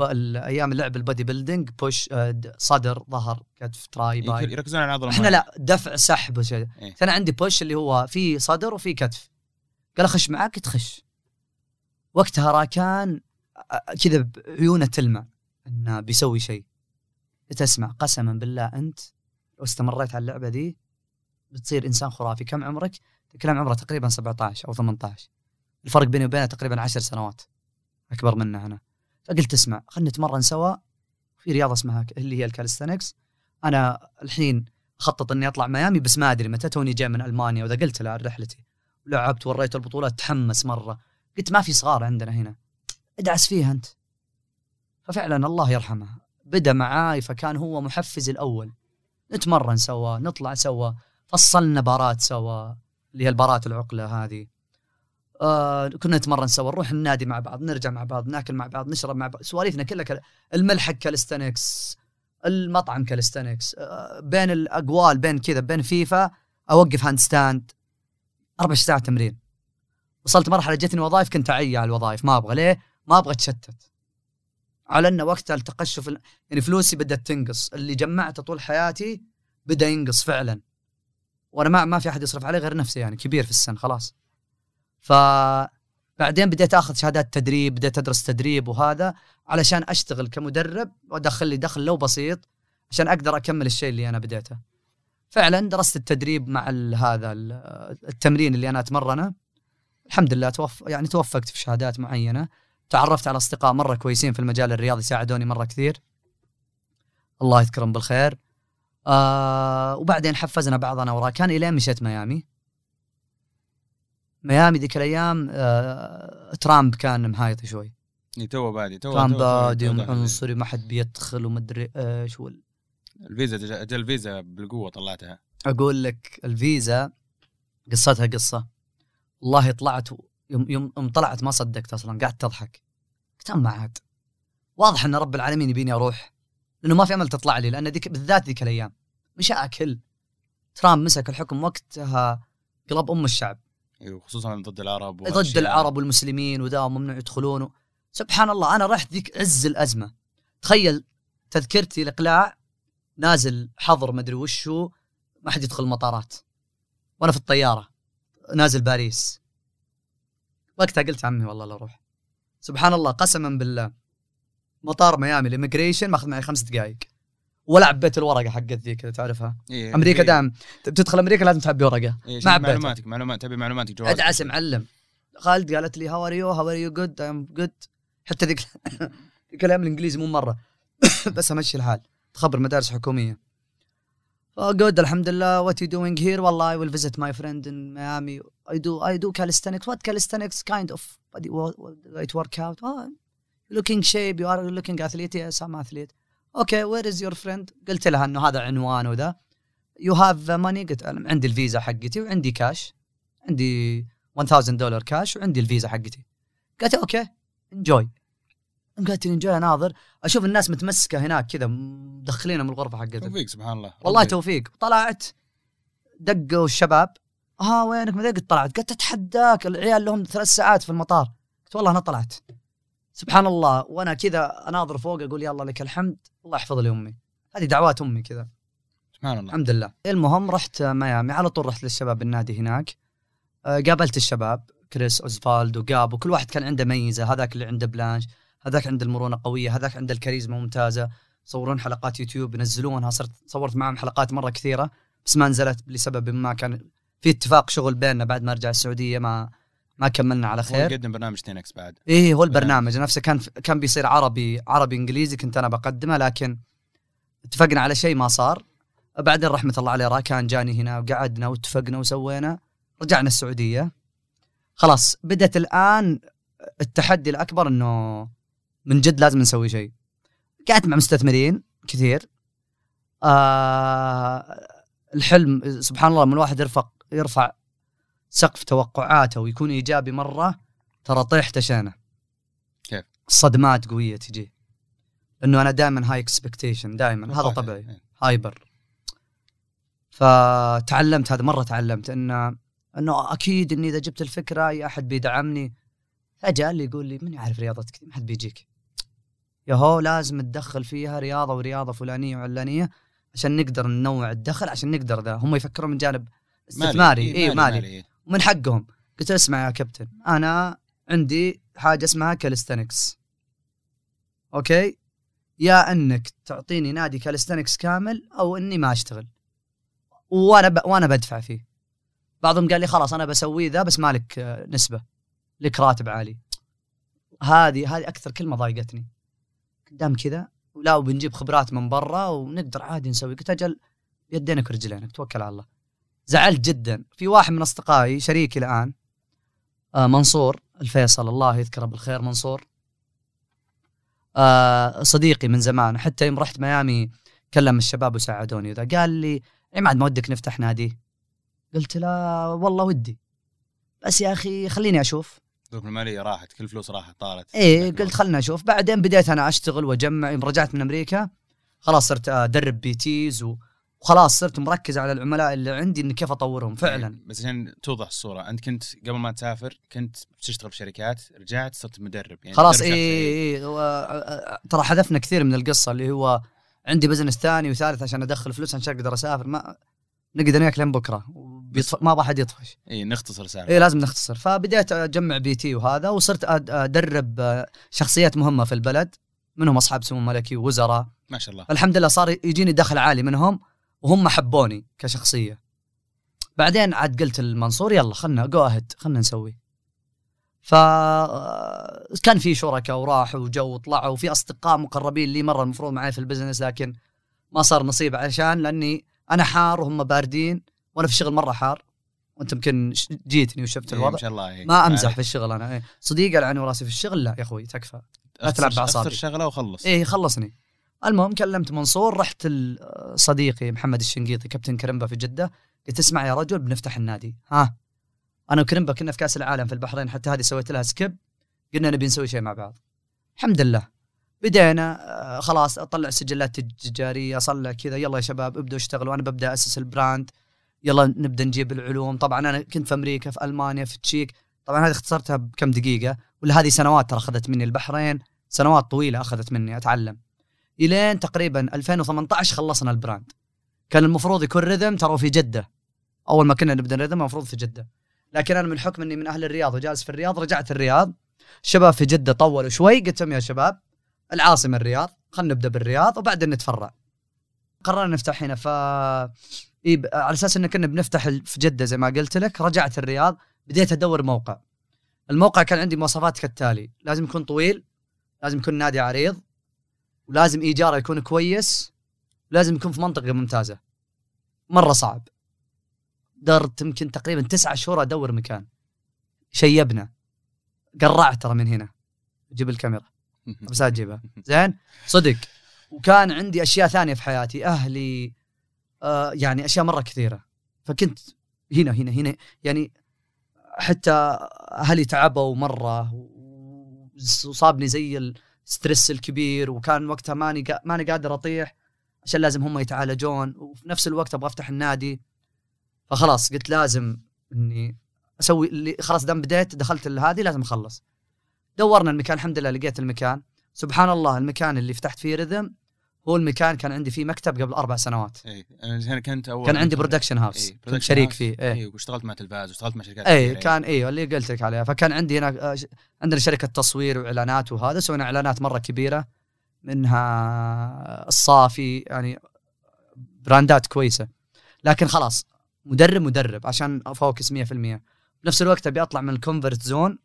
الأيام اللعب ال bodybuilding بوش آه، صدر ظهر كتف تراي باي يركزون على العضله إحنا لا دفع سحب وشيء إيه. أنا عندي push اللي هو في صدر وفي كتف. قال أخش معاك تخش. وقتها راكان كذا بعيونة تلمع إنه بيسوي شيء. قلت أسمع قسما بالله أنت لو استمريت على اللعبة دي بتصير إنسان خرافي. كم عمرك؟ كلام عمره تقريبا 17 أو 18 الفرق بيني وبينه تقريبا 10 سنوات. أكبر منه أنا. فقلت أسمع خلينا نتمرن سوا. في رياضة اسمها اللي هي الكالستنكس أنا الحين أخطط إني أطلع ميامي بس ما أدري متى توني جاي من ألمانيا وإذا قلت له رحلتي. لعبت وريت البطولات تحمس مرة. قلت ما في صغار عندنا هنا. ادعس فيها أنت. ففعلا الله يرحمه. بدا معاي فكان هو محفزي الأول. نتمرن سوا نطلع سوا فصلنا بارات سوا اللي هي البارات العقلة هذه. آه كنا نتمرن سوا نروح النادي مع بعض نرجع مع بعض ناكل مع بعض نشرب مع بعض. سواليفنا كلها كل... الملحق كالستنكس المطعم كالستنكس. آه بين الأقوال بين كذا بين فيفا أوقف هاند ستاند 14 ساعه تمرين. وصلت مرحلة جتني وظائف كنت اعي على الوظائف ما أبغى. ليه؟ ما أبغى أتشتت. على ان وقتها التقشف ال- يعني فلوسي بدأت تنقص. اللي جمعته طول حياتي بدأ ينقص فعلا. وأنا ما ما في أحد يصرف علي غير نفسي يعني كبير في السن خلاص. ف بعدين بديت آخذ شهادات تدريب بديت أدرس تدريب وهذا علشان أشتغل كمدرب وأدخل لي دخل لو بسيط عشان أقدر أكمل الشيء اللي أنا بديته. فعلا درست التدريب مع هذا ال- التمرين اللي أنا أتمرنه. الحمد لله توف يعني توفقت في شهادات معينة. تعرفت على أصدقاء مرة كويسين في المجال الرياضي ساعدوني مرة كثير. الله يذكرهم بالخير. آه وبعدين حفزنا بعضنا وراء كان إلين مشيت ميامي. ميامي ذيك الأيام آه ترامب كان محايط شوي. تو بادي تو ترامب بادي. وعنصري ما حد بيدخل ومدري إيش وال... الفيزا جا- أجل الفيزا بالقوة طلعتها. أقول لك الفيزا قصتها قصة. والله طلعت يوم يوم يوم طلعت ما صدقت أصلا قعدت تضحك قلت ما عاد. واضح إن رب العالمين يبيني أروح لأنه ما في أمل تطلع لي لأن ذيك بالذات ذيك الأيام مش أكل. ترامب مسك الحكم وقتها قلب أم الشعب. أيوه خصوصا ضد العرب ضد. العرب والمسلمين وذا وممنوع يدخلون. و... سبحان الله أنا رحت ذيك عز الأزمة. تخيل تذكرتي الإقلاع نازل حظر مدري وش هو ما حد يدخل المطارات. وأنا في الطيارة نازل باريس. وقتها قلت عمي والله لا أروح سبحان الله قسما بالله. مطار ميامي ال immigration ماخذ معي خمس دقائق ولا عبيت الورقة حقت ذيك تعرفها. إيه، أمريكا إيه، دام بتدخل أمريكا لازم تعبي ورقة. إيه، ما عبيتها. معلوماتك معلومات تبي معلوماتك جواز أدعس معلم. خالد قالت لي how are you how are you good I'm good حتى ذيك الأيام الإنجليزي مو مرة. بس امشي الحال. تخبر مدارس حكومية. good الحمد لله what you doing here والله I will visit my friend in Miami I do I do calisthenics. what calisthenics kind of work out? Oh, looking shape. You are looking athlete yes I'm athlete. Okay where is your friend? قلت لها إنه هذا عنوان وذا you have money? قلت عندي الفيزا حقتي وعندي كاش عندي 1000 دولار كاش وعندي الفيزا حقتي. قالت okay enjoy قالت لي enjoy اناظر أشوف الناس متمسكة هناك كذا مدخلينها من الغرفة حقتها توفيق سبحان الله. والله. توفيق. طلعت دقوا الشباب. ها وينك؟ متى قلت طلعت؟ قلت أتحداك العيال لهم ثلاث ساعات في المطار. قلت والله أنا طلعت. سبحان الله. وأنا كذا أناظر فوق أقول يا الله لك الحمد الله يحفظ لي أمي. هذه دعوات أمي كذا. سبحان الله. الحمد لله. المهم رحت ميامي. على طول رحت للشباب النادي هناك. آه، قابلت الشباب كريس أوزفالد وجاب وكل واحد كان عنده ميزة. هذاك اللي عنده planche. هذاك عنده المرونة قوية هذاك عنده الكاريزما ممتازة. يصورون حلقات يوتيوب ينزلونها صرت صورت معهم حلقات مرة كثيرة بس ما نزلت لسبب ما. كان في اتفاق شغل بيننا بعد ما ارجع السعودية ما ما كملنا على هو خير يقدم برنامج تينكس بعد. إيه هو البرنامج نفسه كان كان بيصير عربي عربي إنجليزي كنت أنا بقدمه لكن اتفقنا على شيء ما صار. بعدين رحمة الله عليه راكان جاني هنا وقعدنا واتفقنا وسوينا رجعنا السعودية. خلاص بدت الآن التحدي الأكبر إنه من جد لازم نسوي شيء. قعدت مع مستثمرين كثير. آه الحلم سبحان الله من الواحد يرفع يرفع سقف توقعاته ويكون إيجابي مرة ترى طيح شانه. كيف؟ صدمات قوية تجي. انه أنا دائما high expectation دائما هذا طبيعي. hyper فتعلمت هذا مرة تعلمت انه إنه أكيد اني إذا جبت الفكرة أي أحد بيدعمني فجاه اللي يقول لي من يعرف رياضتك ما حد بيجيك. يهو لازم تدخل فيها رياضة ورياضة فلانية وعلانية عشان نقدر ننوع الدخل عشان نقدر ذا. هم يفكرون من جانب استثماري. إيه، إي مالي, مالي. ومن حقهم. قلت اسمع يا كابتن أنا عندي حاجة اسمها calisthenics okay؟ يا إنك تعطيني نادي calisthenics كامل أو إني ما أشتغل. وأنا ب... وأنا بدفع فيه. بعضهم قال لي خلاص أنا بسوي ذا بس مالك نسبة لك راتب عالي. هذه هذه أكثر كلمة ضايقتني. قدام كذا لا وبنجيب خبرات من برا ونقدر عادي نسوي. قلت أجل بيدينك ورجلينك توكل على الله. زعلت جدا. في واحد من أصدقائي شريكي الآن آه منصور الفيصل الله يذكره بالخير منصور. آه صديقي من زمان حتى يوم رحت ميامي كلم الشباب وساعدوني وذا. قال لي عماد ما ودك نفتح نادي. قلت له والله ودي. بس يا أخي خليني أشوف. الظروف المالية راحت كل فلوس راحت طارت. إيه قلت خلنا أشوف بعدين بديت أنا أشتغل وأجمع يوم رجعت من أمريكا. خلاص صرت أدرب PTs و- وخلاص صرت مركز على العملاء اللي عندي إني كيف أطورهم فعلا. بس عشان توضح الصورة. أنت كنت قبل ما تسافر كنت بتشتغل في شركات رجعت صرت مدرب يعني خلاص اي. اي هو- ترى حذفنا كثير من القصة اللي هو عندي business ثاني وثالث عشان أدخل فلوس عشان أقدر أسافر. ما نقدر ناكل لين بكرة. بيطف... ما أبغى احد يطفش. اي نختصر سالفه اي لازم نختصر. فبديت أجمع PT وهذا وصرت أدرب آه، شخصيات مهمة في البلد منهم أصحاب سمو ملكي ووزراء ما شاء الله. الحمد لله صار يجيني دخل عالي منهم وهم حبوني كشخصية. بعدين عاد قلت المنصور يلا خلنا go ahead خلنا نسوي. ف كان في شركاء وراحوا وجو وطلعوا وفي أصدقاء مقربين لي مرة المفروض معي في البزنس لكن ما صار نصيب عشان لأني أنا حار وهم باردين وأنا في الشغل مرة حار وانت يمكن جيتني وشفت إيه، الوضع ما شاء الله إيه. ما أمزح. في الشغل أنا إيه. صديق على عيني وراسي في الشغل لا يا أخوي تكفى لا تلعب. أختصر شغلة وخلص إيه خلصني المهم كلمت منصور رحت صديقي محمد الشنقيطي كابتن كرمبا في جدة قلت اسمع يا رجل بنفتح النادي ها أنا وكرمبا كنا في كأس العالم في البحرين حتى هذه سويت لها skip قلنا نبي نسوي شيء مع بعض الحمد لله بدينا آه، خلاص أطلع سجلات تجاريه اصلع كذا يلا يا شباب ابدوا اشتغلوا أنا ببدأ أسس ال brand يلا نبدأ نجيب العلوم. طبعا أنا كنت في أمريكا في ألمانيا في التشيك طبعا هذه اختصرتها بكم دقيقة. ولا هذه سنوات ترى أخذت مني البحرين. سنوات طويلة أخذت مني أتعلم. إلين تقريبا 2018 خلصنا ال brand. كان المفروض يكون رذم ترى في جدة. أول ما كنا نبدأ رذم المفروض في جدة. لكن أنا من حكم إني من أهل الرياض وجالس في الرياض رجعت الرياض. الشباب في جدة طولوا شوي. قلت لهم يا شباب العاصمة الرياض خلينا نبدأ بالرياض وبعدين نتفرع. قررنا نفتح هنا. ف إيه على أساس إن كنا بنفتح في جدة زي ما قلت لك رجعت الرياض بديت أدور موقع. الموقع كان عندي مواصفات كالتالي لازم يكون طويل لازم يكون نادي عريض ولازم إيجاره يكون كويس لازم يكون في منطقة ممتازة. مرة صعب. درت يمكن تقريبا تسعة شهور أدور مكان. شيبنا. قرعت ترى من هنا. جيب الكاميرا. بس اجيبها زين؟ صدق. وكان عندي أشياء ثانية في حياتي. أهلي آه يعني أشياء مرة كثيرة. فكنت هنا هنا هنا يعني حتى أهلي تعبوا مرة وصابني زي ال stress الكبير وكان وقتها ماني ماني قادر أطيح عشان لازم هم يتعالجون وفي نفس الوقت أبغى أفتح النادي. فخلاص قلت لازم إني أسوي اللي خلاص دام بديت دخلت هذه لازم أخلص. دورنا المكان الحمد لله لقيت المكان. سبحان الله المكان اللي فتحت فيه رذم هو المكان كان عندي فيه مكتب قبل أربع سنوات اي أنا كنت أول كان عندي production house إيه، كنت شريك. فيه إيه اي واشتغلت مع تلفاز واشتغلت مع شركات اي. كان أيوه اللي قلت لك عليها فكان عندي هنا آه، عندنا شركة تصوير وإعلانات وهذا سوينا إعلانات مرة كبيرة منها الصافي يعني براندات كويسة لكن خلاص مدرب مدرب عشان أ focus 100% بنفس الوقت أبي أطلع من ال comfort zone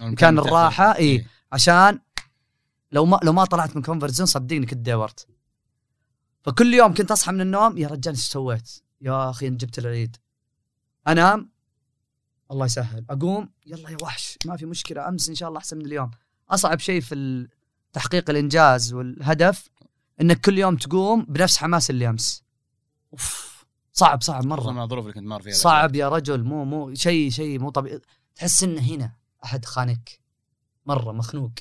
مكان. الراحة، إي. إيه. عشان لو ما لو ما طلعت من comfort zone صدقني كنت داورت فكل يوم كنت أصحى من النوم يا رجال إيش سويت؟ يا أخي جبت العيد. أنام الله يسهل. أقوم يلا يا وحش ما في مشكلة أمس إن شاء الله أحسن من اليوم. أصعب شيء في تحقيق الإنجاز والهدف إنك كل يوم تقوم بنفس حماس اللي أمس. أوف صعب صعب مرة. مع الظروف اللي كنت مار فيها. صعب يا رجل مو مو شيء شيء مو طبيعي. تحس انه هنا أحد خانك. مرة مخنوق.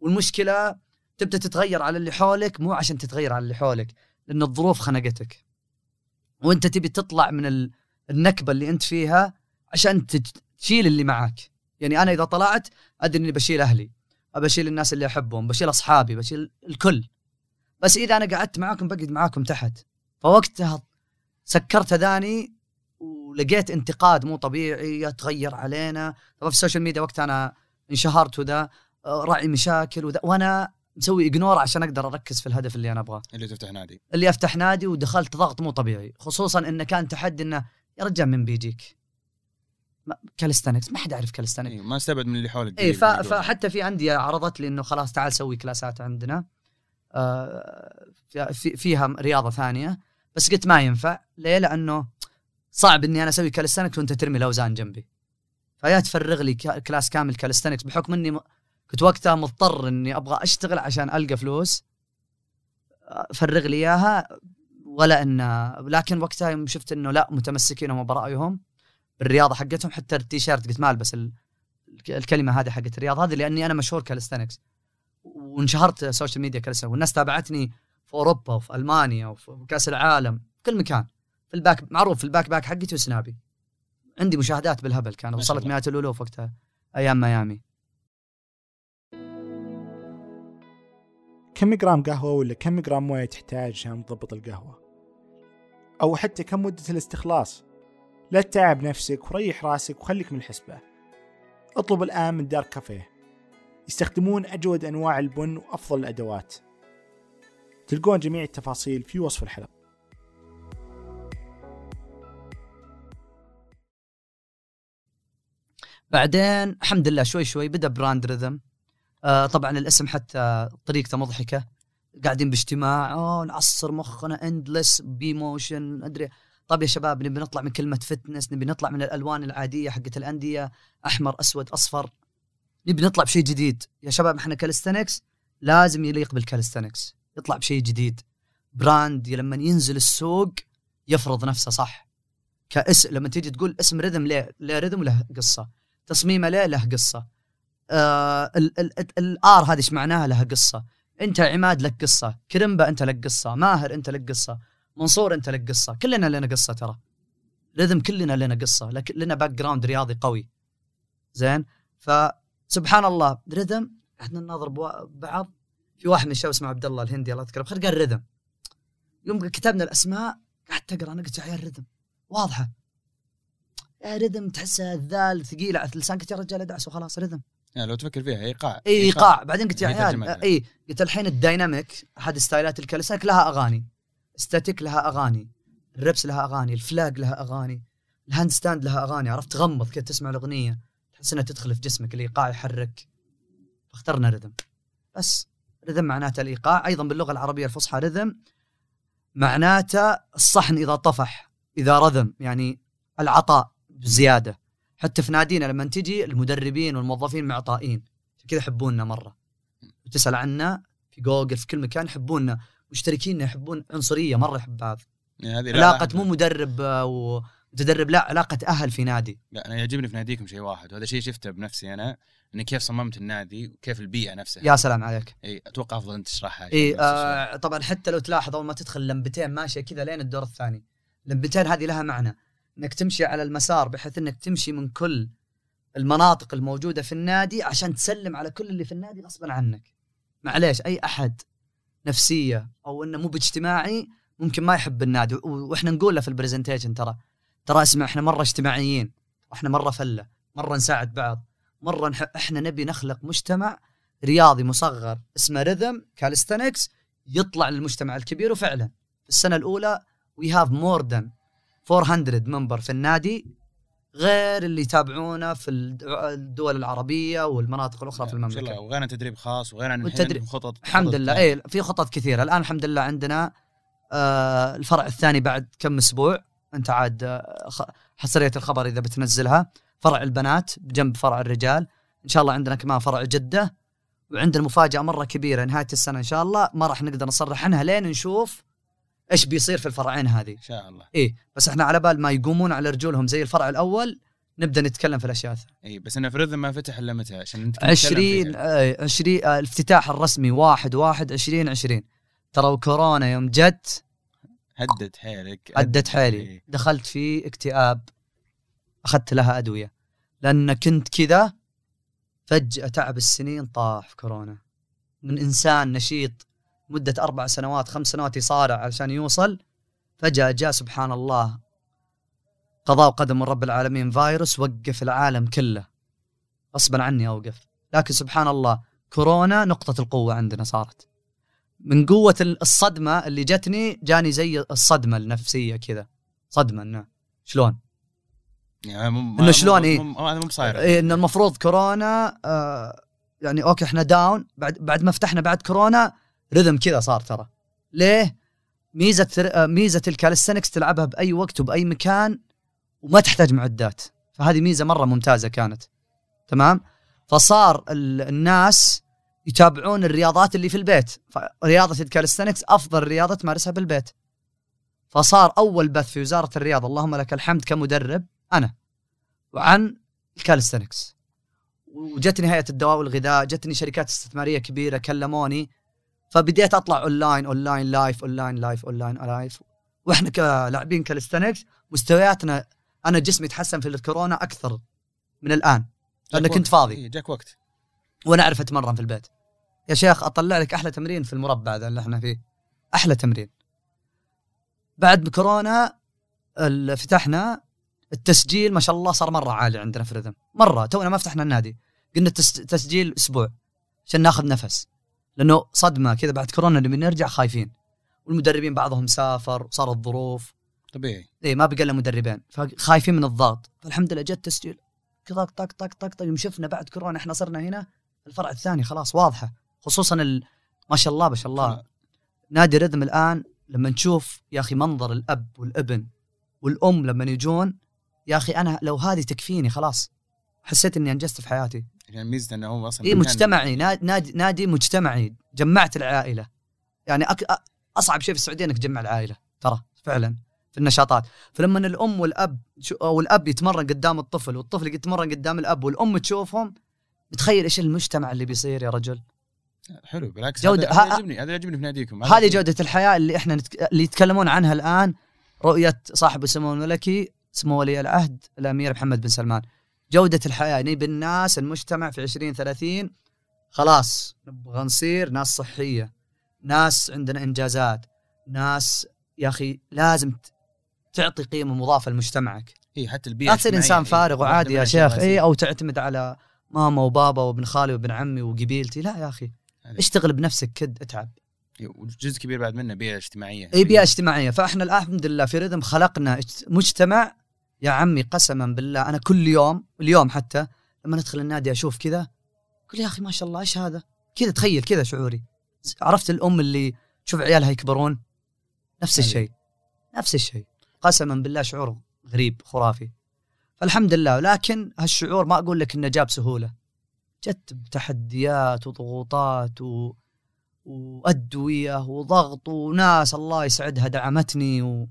والمشكلة تبدأ تتغير على اللي حولك مو عشان تتغير على اللي حولك لأن الظروف خنقتك. وأنت تبي تطلع من ال- النكبة اللي أنت فيها عشان تشيل اللي معك يعني أنا إذا طلعت أدري إني بشيل أهلي ابى اشيل الناس اللي أحبهم بشيل أصحابي بشيل الكل. بس إذا أنا قعدت معاكم بقعد معاكم تحت. فوقتها سكرت اذاني ولقيت انتقاد مو طبيعي يتغير علينا. طبعا في ال social media وقتها أنا انشهرت وذا. راعي مشاكل وذا وأنا مسوي ignore عشان أقدر أركز في الهدف اللي أنا أبغاه. اللي تفتح نادي. اللي أفتح نادي ودخلت ضغط مو طبيعي خصوصا انه كان تحدي إنه يا رجال من بيجيك؟ calisthenics ما حد يعرف calisthenics. إيه، ما استبعد من اللي حولك. اي. فحتى في عندي عرضت لي إنه خلاص تعال سوي كلاسات عندنا. آه، في- في- فيها رياضة ثانية. بس قلت ما ينفع. ليه؟ لأنه صعب إني أنا أسوي calisthenics وأنت ترمي الاوزان جنبي. فيا تفرغ لي class كامل calisthenics بحكم إني كنت وقتها مضطر إني أبغى أشتغل عشان ألقى فلوس فرغ لي إياها ولا إن لكن وقتها يوم شفت إنه لا متمسكين هم برأيهم بالرياضة حقتهم حتى التيشيرت قلت ما ألبس ال- الكلمة هذه حقت الرياض هذه لأني أنا مشهور calisthenics. وانشهرت social media calisthenics والناس تابعتني في أوروبا وفي ألمانيا وفي كأس العالم في كل مكان. في ال bag معروف في ال backpack حقتي وسنابي. عندي مشاهدات بالهبل كان وصلت. مئات الألوف وقتها أيام ميامي. كم جرام قهوة ولا كم جرام موية تحتاج عشان تضبط القهوة؟ أو حتى كم مدة الاستخلاص؟ لا تتعب نفسك وريح راسك وخليك من الحسبة. اطلب الآن من دار كافيه. يستخدمون أجود أنواع البن وأفضل الأدوات. تلقون جميع التفاصيل في وصف الحلقة. بعدين الحمد لله شوي شوي بدأ براند ريذم. آه طبعا الاسم حتى طريقته مضحكة. قاعدين باجتماع أوه نعصر مخنا اندلس بي موشن أدري. طيب يا شباب نبي نطلع من كلمة فتنس نبي نطلع من الألوان العادية حقت الأندية أحمر أسود أصفر. نبي نطلع بشيء جديد. يا شباب إحنا كالستنكس لازم يليق بالكالستنكس يطلع بشيء جديد. براند لما ينزل السوق يفرض نفسه صح؟ كاسم لما تيجي تقول اسم Rhythm ليه ليه Rhythm له قصة. تصميمه ليه له قصة. آه ال R هذه إيش معناها؟ لها قصة. أنت عماد لك قصة. كرمبا أنت لك قصة. ماهر أنت لك قصة. منصور أنت لك قصة. كلنا لنا قصة ترى. Rhythm كلنا لنا قصة. لك لنا background رياضي قوي. زين؟ فسبحان الله. Rhythm إحنا نناظر بعض. في واحد من الشباب اسمه عبد الله الهندي الله يذكره. بخير قال Rhythm. يوم كتبنا الأسماء قعدت أقرأ. أنا قلت يا عيال Rhythm واضحة. يا Rhythm تحسها الذال ثقيلة. على اللسان قلت يا رجال أدعس وخلاص. Rhythm. يعني لو تفكر فيها إيقاع. إي إيقاع. بعدين قلت يا عيال. إي قلت الحين ال dynamic احد ستايلات ال calisthenics لها أغاني. static لها أغاني. ال reps لها أغاني. ال flag لها أغاني. ال handstand لها أغاني. عرفت؟ تغمض كذا تسمع الأغنية. تحس إنها تدخل في جسمك الإيقاع يحرك. فاخترنا Rhythm بس رذم معناته الإيقاع. أيضا باللغة العربية الفصحى رذم معناته الصحن إذا طفح إذا رذم يعني العطاء بزيادة. حتى في نادينا لما تجي المدربين والموظفين معطائين. كذا يحبوننا مرة. وتسأل عنا في جوجل في كل مكان يحبوننا. مشتركين يحبون عنصرية مرة يحب هذا. يعني علاقة مو مدرب آه، ومتدرب لا علاقة أهل في نادي. لا أنا يعجبني في ناديكم شيء واحد وهذا شيء شفته بنفسي أنا إني كيف صممت النادي وكيف البيئة نفسها. يا سلام عليك. إي أتوقع أفضل أنت تشرحها إي. آه طبعا حتى لو تلاحظ أول ما تدخل لمبتين ماشية كذا لين الدور الثاني. لمبتين هذه لها معنى. إنك تمشي على المسار بحيث إنك تمشي من كل المناطق الموجودة في النادي عشان تسلم على كل اللي في النادي غصبا عنك. معليش أي أحد نفسية أو إنه مو باجتماعي ممكن ما يحب النادي. وإحنا نقول له في ال presentation ترى. ترى اسمع إحنا مرة اجتماعيين وإحنا مرة فلة مرة نساعد بعض مرة نح... إحنا نبي نخلق مجتمع رياضي مصغر اسمه Rhythm calisthenics يطلع للمجتمع الكبير. وفعلا في السنة الأولى we have more than 400 member في النادي غير اللي يتابعونا في الد- الدول العربية والمناطق الأخرى في المملكة. وغير تدريب خاص وغير عن الحين خطط الحمد لله. اي في خطط كثيرة. الآن الحمد لله عندنا آه الفرع الثاني بعد كم أسبوع. أنت عاد آه حصرية الخبر إذا بتنزلها. فرع البنات بجنب فرع الرجال. إن شاء الله عندنا كمان فرع جدة. وعندنا مفاجأة مرة كبيرة نهاية السنة إن شاء الله. ما راح نقدر نصرح عنها لين نشوف إيش بيصير في الفرعين هذه؟ إن شاء الله. إيه بس إحنا على بال ما يقومون على رجولهم زي الفرع الأول نبدأ نتكلم في الأشياء. إي بس انه في رذم ما فتح إلا متى؟ عشان كنت تتكلم 20 فيها. آه، 20 الافتتاح الرسمي 1 1 20 20 ترى كورونا يوم جت هدت حيلك. عدت حيلي. إيه. دخلت في اكتئاب. أخذت لها أدوية. لأن كنت كذا فجأة تعب السنين طاح في كورونا. من إنسان نشيط. مدة أربع سنوات خمس سنوات يصارع علشان يوصل فجأة جاء سبحان الله قضاء وقدر من رب العالمين فيروس وقف العالم كله. غصبا عني أوقف. لكن سبحان الله كورونا نقطة القوة عندنا صارت. من قوة الصدمة اللي جتني جاني زي الصدمة النفسية كذا. صدمة إنه شلون؟ يعني مو- شلون مو- إيه؟ مو- بصاير إيه ان المفروض كورونا آه يعني okay إحنا down بعد بعد ما فتحنا بعد كورونا Rhythm كذا صار ترى. ليه؟ ميزة آه، ميزة ال calisthenics تلعبها بأي وقت وبأي مكان وما تحتاج معدات. فهذه ميزة مرة ممتازة كانت. تمام؟ فصار ال- الناس يتابعون الرياضات اللي في البيت. فرياضه ال calisthenics أفضل رياضة تمارسها بالبيت. فصار أول بث في وزارة الرياضة اللهم لك الحمد كمدرب أنا وعن ال calisthenics وجتني هيئة الدواء والغذاء جتني شركات استثمارية كبيرة كلموني فبديت أطلع online online live online live online live وإحنا كلاعبين calisthenics مستوياتنا أنا جسمي تحسن في الكورونا أكثر من الآن لأن كنت. فاضي. إيه، جاك وقت. وأنا أعرف أتمرن في البيت. يا شيخ أطلع لك أحلى تمرين في المربع ذا اللي إحنا فيه. أحلى تمرين. بعد بكورونا ال- فتحنا التسجيل ما شاء الله صار مرة عالي عندنا في رذم مرة تونا ما فتحنا النادي. قلنا تسجيل أسبوع عشان ناخذ نفس. لأنه صدمة كذا بعد كورونا نبي نرجع خايفين. والمدربين بعضهم سافر وصارت ظروف طبيعي. اي ما بقى إلا مدربين. فخايفين من الضغط. فالحمد لله جت تسجيل. طق طق طق طق طق يوم شفنا بعد كورونا إحنا صرنا هنا الفرع الثاني خلاص واضحة. خصوصا ال... ما شاء الله ما شاء الله. نادي رذم الآن لما نشوف يا أخي منظر الأب والابن والأم لما يجون يا أخي أنا لو هذه تكفيني خلاص حسيت إني أنجزت في حياتي. يعني ميزته إنه هو أصلا مكان- مجتمعي نا- نادي نادي مجتمعي جمعت العائلة. يعني أك... أصعب شيء في السعودية إنك تجمع العائلة ترى فعلا في النشاطات. فلما الأم والأب أو الأب يتمرن قدام الطفل والطفل يتمرن قدام الأب والأم تشوفهم تخيل إيش المجتمع اللي بيصير يا رجل. حلو بالعكس جودة- هذا- يعجبني هذا يعجبني في ناديكم. هذه جودة الحياة اللي إحنا نتك... اللي يتكلمون عنها الآن رؤية صاحب السمو الملكي سمو ولي العهد الأمير محمد بن سلمان. جودة الحياة نبي الناس المجتمع في 2030 خلاص نبغى نصير ناس صحية ناس عندنا إنجازات ناس يا أخي لازم تعطي قيمة مضافة لمجتمعك. إي حتى البيئة لا تصير إنسان فارغ وعادي يا شيخ إي. أو تعتمد على ماما وبابا وابن خالي وابن عمي وقبيلتي. لا يا أخي. اشتغل بنفسك كد اتعب. وجزء كبير بعد منه بيئة اجتماعية. إي بيئة اجتماعية. فإحنا الان الحمد لله في رذم خلقنا مجتمع يا عمي قسما بالله أنا كل يوم اليوم حتى لما ندخل النادي أشوف كذا أقول يا أخي ما شاء الله إيش هذا؟ كذا تخيل كذا شعوري. عرفت الأم اللي تشوف عيالها يكبرون؟ نفس هذه. الشيء نفس الشيء. قسما بالله شعور غريب خرافي. فالحمد لله لكن هالشعور ما أقول لك إنه جاب سهولة. جت بتحديات وضغوطات و... وأدوية وضغط وناس الله يسعدها دعمتني و...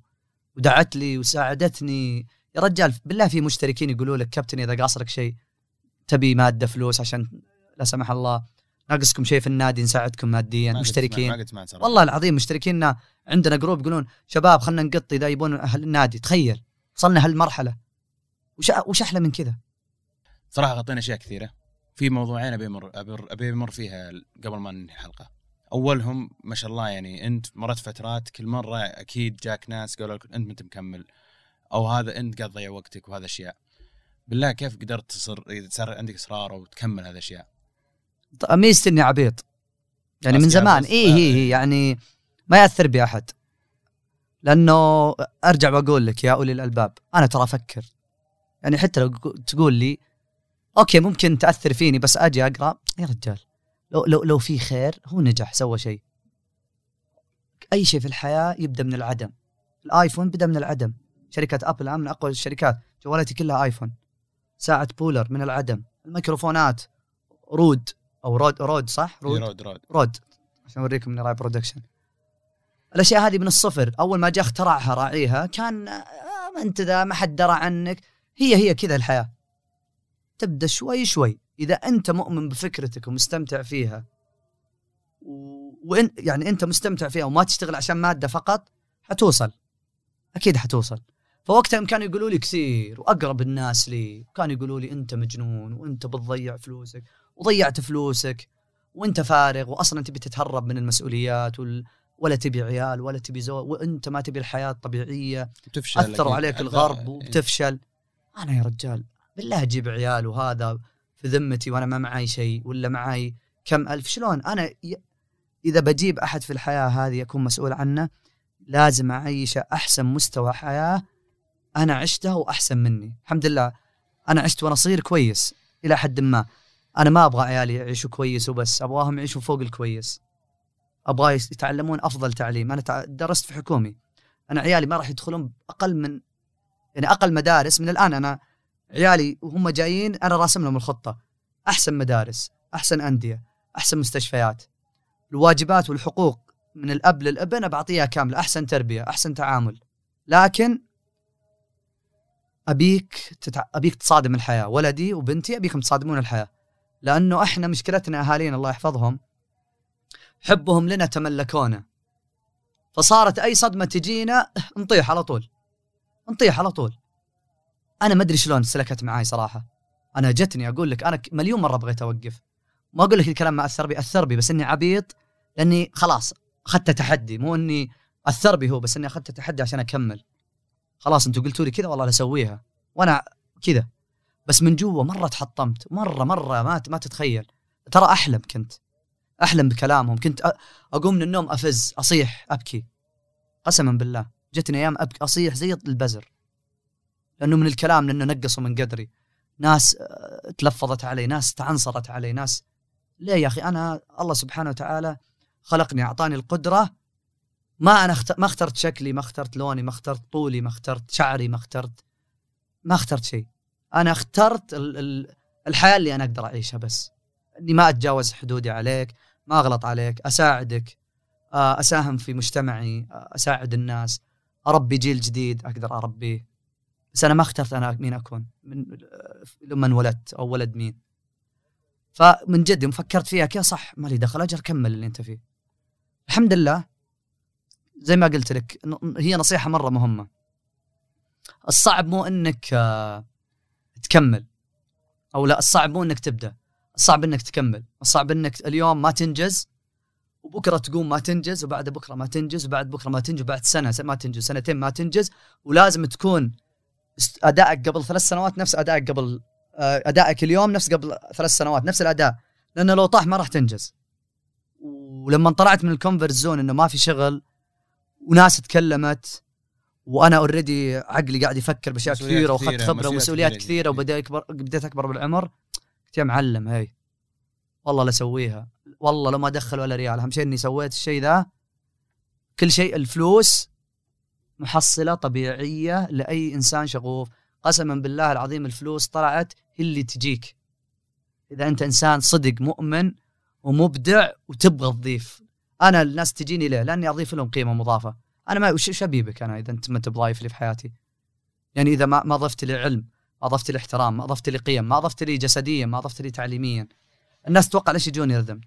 ودعت لي وساعدتني. يا رجال بالله في مشتركين يقولوا لك كابتن إذا قاصرك شيء تبي مادة فلوس عشان لا سمح الله ناقصكم شيء في النادي نساعدكم ماديا ما مشتركين. ما صراحة والله العظيم مشتركيننا عندنا جروب يقولون شباب خلينا نقط إذا يبون أهل النادي. تخيل وصلنا هالمرحلة. وش وش أحلى من كذا؟ صراحة غطينا أشياء كثيرة. في موضوعين أبي أمر أبي أمر فيها قبل ما ننهي الحلقة. أولهم ما شاء الله يعني أنت مرت فترات كل مرة أكيد جاك ناس قالوا لك أنت ما أنت مكمل. أو هذا أنت قاعد تضيع وقتك وهذا أشياء. بالله كيف قدرت تصر اذا صار عندك إصرار وتكمل هذه الاشياء ميزتي إني عبيط. يعني من زمان. بس- إي هي هي يعني ما يأثر بي أحد. لأنه أرجع وأقول لك يا أولي الألباب أنا ترى أفكر. يعني حتى لو تقول لي okay ممكن تأثر فيني بس أجي أقرأ. يا رجال لو لو لو في خير هو نجح سوى شيء. أي شيء في الحياة يبدأ من العدم. ال iPhone بدأ من العدم. شركة Apple الان من أقوى الشركات. جوالاتي كلها iPhone ساعة Polar من العدم. الميكروفونات Rode أو Rode Rode صح؟ Rode؟ Rode Rode, Rode. Rode. عشان أوريكم اني راعي production الأشياء هذه من الصفر. أول ما جاء اخترعها راعيها كان آه، ما أنت ذا ما حد درى عنك. هي هي كذا الحياة. تبدأ شوي شوي. إذا أنت مؤمن بفكرتك ومستمتع فيها و... وإن يعني أنت مستمتع فيها وما تشتغل عشان مادة فقط حتوصل. أكيد حتوصل. فوقتها كانوا يقولوا لي كثير وأقرب الناس لي. كانوا يقولوا لي أنت مجنون وأنت بتضيع فلوسك وضيعت فلوسك وأنت فارغ واصلا تبي تتهرب من المسؤوليات وال... ولا تبي عيال ولا تبي زوج وأنت ما تبي الحياة الطبيعية. تفشل اثروا. عليك الغرب إيه. وبتفشل أنا يا رجال بالله أجيب عيال وهذا في ذمتي وأنا ما معي شيء ولا معي كم ألف. شلون؟ أنا ي... إذا بجيب أحد في الحياة هذه اكون مسؤول عنه لازم اعيشه أحسن مستوى حياة أنا عشتها وأحسن مني. الحمد لله. أنا عشت وأنا صغير كويس. إلى حد ما. أنا ما أبغى عيالي يعيشوا كويس وبس. أبغاهم يعيشوا فوق الكويس. أبغى يتعلمون أفضل تعليم. أنا درست في حكومي. أنا عيالي ما راح يدخلون أقل من يعني أقل مدارس من الآن. أنا عيالي وهم جايين أنا راسم لهم الخطة. أحسن مدارس أحسن أندية أحسن مستشفيات. الواجبات والحقوق من الأب للابن بعطيها كاملة. أحسن تربية أحسن تعامل. لكن أبيك تتع... أبيك تصادم الحياة ولدي وبنتي ابيكم تصادمون الحياة لأنه إحنا مشكلتنا أهالينا الله يحفظهم حبهم لنا تملكونا فصارت أي صدمة تجينا نطيح على طول نطيح على طول. أنا ما أدري شلون سلكت معاي صراحة. أنا جتني أقول لك أنا مليون مرة بغيت أوقف. ما أقول لك الكلام ما اثر بي أثر بي بس إني عبيط لأني خلاص أخذت تحدي مو إني أثر بي هو بس إني أخذت تحدي عشان أكمل. خلاص أنتم قلتوا لي كذا والله اسويها. وأنا كذا. بس من جوا مرة تحطمت. مرة مرة ما ما تتخيل. ترى أحلم كنت. أحلم بكلامهم. كنت أقوم من النوم أفز أصيح أبكي. قسما بالله. جتني أيام ابكي أصيح زي البزر. لأنه من الكلام لأنه نقصوا من قدري. ناس آه، تلفظت علي ناس تعنصرت علي ناس. ليه يا أخي؟ أنا الله سبحانه وتعالى خلقني أعطاني القدرة ما أنا. ما اخترت شكلي ما اخترت لوني ما اخترت طولي ما اخترت شعري ما اخترت ما اخترت شيء. أنا اخترت ال... ال... الحياة اللي أنا أقدر أعيشها بس. إني ما أتجاوز حدودي عليك ما أغلط عليك أساعدك آه، أساهم في مجتمعي آه، أساعد الناس أربي جيل جديد أقدر أربيه. بس أنا ما اخترت أنا مين أكون من آه، لما انولدت أو ولد مين. فمن جد يوم فكرت فيها كذا صح ما لي دخل أجل كمل اللي أنت فيه. الحمد لله زي ما قلت لك هي نصيحة مرة مهمة. الصعب مو إنك آه، تكمل أو لا الصعب مو إنك تبدأ الصعب إنك تكمل الصعب إنك اليوم ما تنجز وبكرة تقوم ما تنجز وبعد بكرة ما تنجز وبعد بكرة ما تنجز وبعد سنة ما تنجز سنتين ما تنجز ولازم تكون أدائك قبل ثلاث سنوات نفس أدائك قبل آه، أدائك اليوم نفس قبل ثلاث سنوات نفس الأداء لأنه لو طاح ما راح تنجز. ولما طلعت من ال comfort zone إنه ما في شغل وناس تكلمت وأنا already عقلي قاعد يفكر بأشياء كثيرة وأخذت خبرة مسؤوليات ومسؤوليات كثيرة. وبديت اكبر بديت أكبر بالعمر. قلت يا معلم هي والله لا أسويها. والله لو ما ادخل ولا ريال أهم شيء إني سويت الشيء ذا. كل شيء الفلوس محصلة طبيعية لأي إنسان شغوف. قسما بالله العظيم الفلوس طلعت هي اللي تجيك. إذا أنت إنسان صدق مؤمن ومبدع وتبغى تضيف. أنا الناس تجيني ليه؟ لأني أضيف لهم قيمة مضافة. أنا ما وش ابيبك أنا إذا أنت ما أنت بضايف لي في حياتي؟ يعني إذا ما ما أضفت لي علم ما أضفت لي احترام ما أضفت لي قيم ما أضفت لي جسديا ما أضفت لي تعليميا. الناس تتوقع ليش يجوني رذم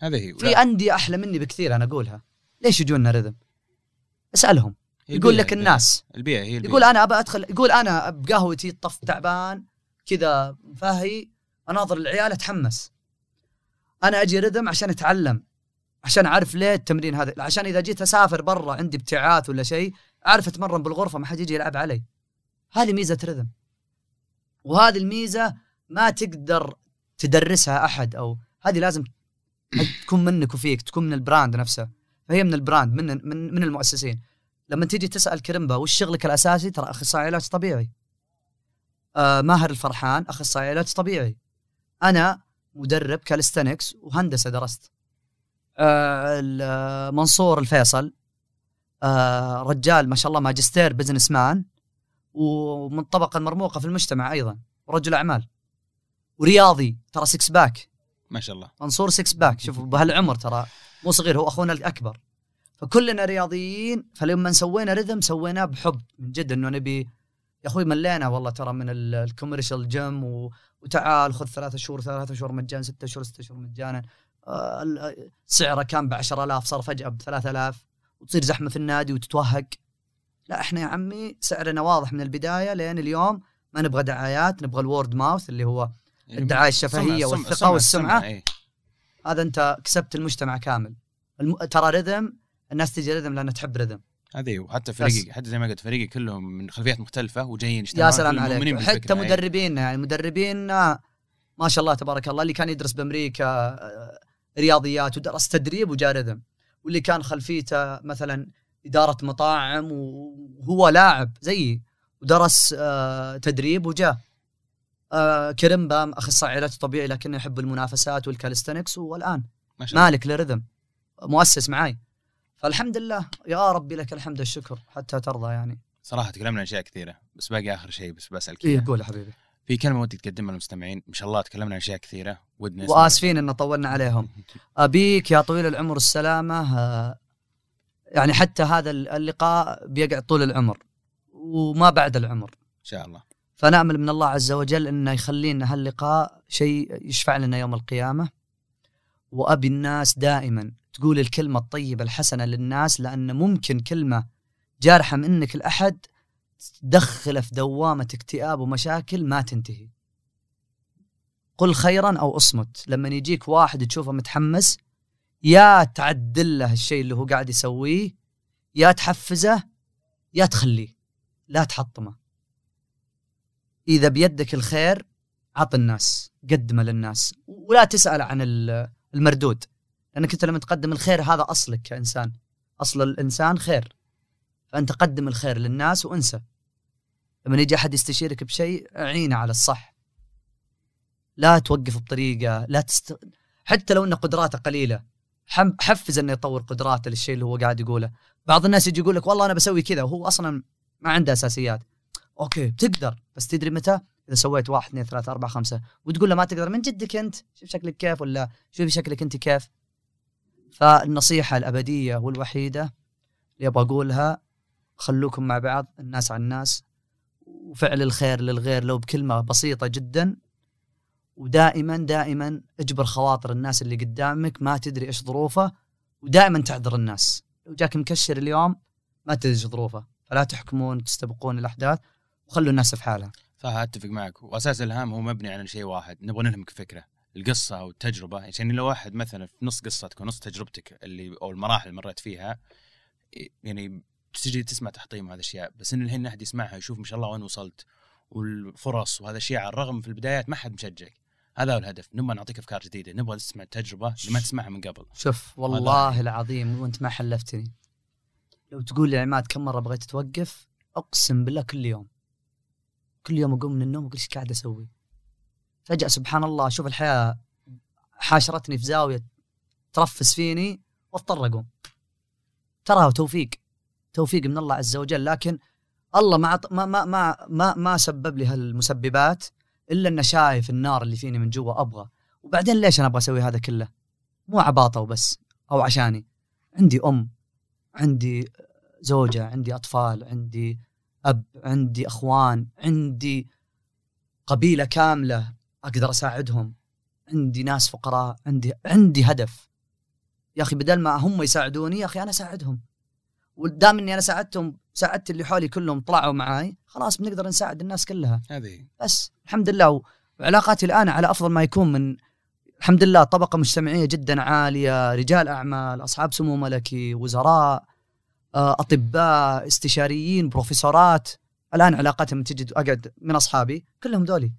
هذه هي. في أندية أحلى مني بكثير أنا أقولها. ليش يجونا رذم؟ اسألهم. يقول لك الناس. البيئة هي البيئة. يقول أنا ابى أدخل يقول أنا بقهوتي الطف تعبان كذا فاهي أناظر العيال أتحمس. أنا أجي رذم عشان أتعلم. عشان أعرف ليه التمرين هذا. عشان إذا جيت أسافر برا عندي ابتعاث ولا شيء أعرف أتمرن بالغرفة ما حد يجي يلعب علي. هذه ميزة رذم. وهذه الميزة ما تقدر تدرسها أحد أو هذه لازم تكون منك وفيك تكون من ال brand نفسه. فهي من ال brand من من من المؤسسين. لما تيجي تسأل كرمبا وش شغلك الأساسي؟ ترى أخصائي علاج طبيعي. آه ماهر الفرحان أخصائي علاج طبيعي. أنا مدرب calisthenics وهندسة درست. آه منصور الفيصل آه رجال ما شاء الله ماجستير business man ومن الطبقه المرموقه في المجتمع أيضا ورجل أعمال. ورياضي ترى six pack ما شاء الله. منصور six pack شوفوا بهالعمر ترى مو صغير هو أخونا الأكبر. فكلنا رياضيين فلما سوينا رذم سويناه بحب من جد إنه نبي يا أخوي ملينا والله ترى من ال- ال commercial gym. وتعال خذ ثلاثة شهور ثلاثة شهور مجانا ستة شهور ستة شهور مجانا. سعره كان ب 10000 صار فجأة ب 3000 وتصير زحمة في النادي وتتوهق لا إحنا يا عمي سعرنا واضح من البداية لين اليوم ما نبغى دعايات نبغى الورد ماوث اللي هو الدعاية الشفهية السمعة- والثقة السمعة- والسمعة. إيه. هذا أنت كسبت المجتمع كامل الم... ترى رذم الناس تجي رذم لأنها تحب رذم هذه وحتى فريقي حتى زي ما قلت فريقي كلهم من خلفيات مختلفة وجايين يا سلام عليك حتى إيه. مدربين يعني مدربين آه، ما شاء الله تبارك الله اللي كان يدرس بأمريكا آه، رياضيات ودرس تدريب وجاء رذم. واللي كان خلفيته مثلا إدارة مطاعم وهو لاعب زيي ودرس آه، تدريب وجاء. آه، كرمبا أخصائي علاج طبيعي لكنه يحب المنافسات والكاليستنكس والآن ما شاء مالك لرذم مؤسس معاي. فالحمد لله يا ربي لك الحمد والشكر حتى ترضى يعني. صراحة تكلمنا عن أشياء كثيرة بس باقي آخر شيء بس بسالك إيه. قول يا حبيبي. في كلمة ودك تقدمها للمستمعين ما شاء الله تكلمنا عن أشياء كثيرة ودنا. وآسفين إن طولنا عليهم. أبيك يا طويل العمر والسلامه آه، يعني حتى هذا اللقاء بيقعد طول العمر وما بعد العمر. إن شاء الله. فنأمل من الله عز وجل إنه يخلينا هاللقاء شيء يشفع لنا يوم القيامة. وأبي الناس دائما تقول الكلمة الطيبة الحسنة للناس لأن ممكن كلمة جارحة منك لأحد تدخله في دوامة اكتئاب ومشاكل ما تنتهي. قل خيرا أو أصمت، لما يجيك واحد تشوفه متحمس يا تعدل له الشيء اللي هو قاعد يسويه يا تحفزه يا تخليه. لا تحطمه. إذا بيدك الخير عط الناس قدمه للناس. ولا تسأل عن ال- المردود. لأنك أنت لما تقدم الخير هذا أصلك كانسان أصل الإنسان خير. فأنت قدم الخير للناس وأنسى. لما يجي أحد يستشيرك بشيء أعينه على الصح. لا توقف بطريقة لا تست... حتى لو إن قدراته قليلة. حم... حفز إنه يطور قدراته للشيء اللي هو قاعد يقوله. بعض الناس يجي يقول لك والله أنا بسوي كذا وهو أصلا ما عنده أساسيات. okay بتقدر بس تدري متى؟ إذا سويت واحد اثنين ثلاثة أربعة خمسة. وتقول له ما تقدر من جدك أنت؟ شوف شكلك كيف ولا شوفي شكلك أنت كيف. فالنصيحة الأبدية والوحيدة اللي أبغى أقولها خلوكم مع بعض الناس على الناس. وفعل الخير للغير لو بكلمة بسيطة جدا ودائما دائما اجبر خواطر الناس اللي قدامك ما تدري إيش ظروفه ودائما تعذر الناس. لو جاك مكشر اليوم ما تدري إيش ظروفه فلا تحكمون تستبقون الأحداث وخلوا الناس في حالها. صح أتفق معك. وأساس الهام هو مبني على شيء واحد نبغى نلهمك فكره القصة أو التجربة. يعني لو واحد مثلا في نص قصتك ونص تجربتك اللي أو المراحل اللي مريت فيها يعني تجي تسمع تحطيم هذه الاشياء بس إن الحين أحد يسمعها يشوف ما شاء الله وين وصلت والفرص وهذا الشيء على الرغم في البدايات ما حد مشجعك. هذا هو الهدف نبغى نعطيك أفكار جديدة نبغى تسمع التجربه اللي ما تسمعها من قبل. شوف والله العظيم وأنت ما حلفتني. لو تقول لي عماد كم مرة بغيت توقف أقسم بالله كل يوم. كل يوم أقوم من النوم أقول إيش قاعد أسوي؟ فجأة سبحان الله أشوف الحياة حاشرتني في زاوية ترفس فيني واضطر أقوم. ترى توفيق. توفيق من الله عز وجل لكن الله ما ما ما ما, ما سبب لي هالمسببات إلا إنه شايف النار اللي فيني من جوا أبغى. وبعدين ليش أنا أبغى أسوي هذا كله؟ مو عباطة وبس أو عشاني. عندي أم عندي زوجة عندي أطفال عندي أب عندي أخوان عندي قبيلة كاملة أقدر أساعدهم. عندي ناس فقراء عندي عندي هدف. يا أخي بدل ما هم يساعدوني يا أخي أنا أساعدهم. ودام إني أنا ساعدتهم ساعدت اللي حولي كلهم طلعوا معاي خلاص بنقدر نساعد الناس كلها. هذه. بس الحمد لله وعلاقاتي الآن على أفضل ما يكون من الحمد لله طبقة مجتمعية جدا عالية رجال أعمال أصحاب سمو ملكي وزراء آه، أطباء استشاريين بروفيسورات. الآن علاقاتهم تجد أقعد من أصحابي كلهم ذولي.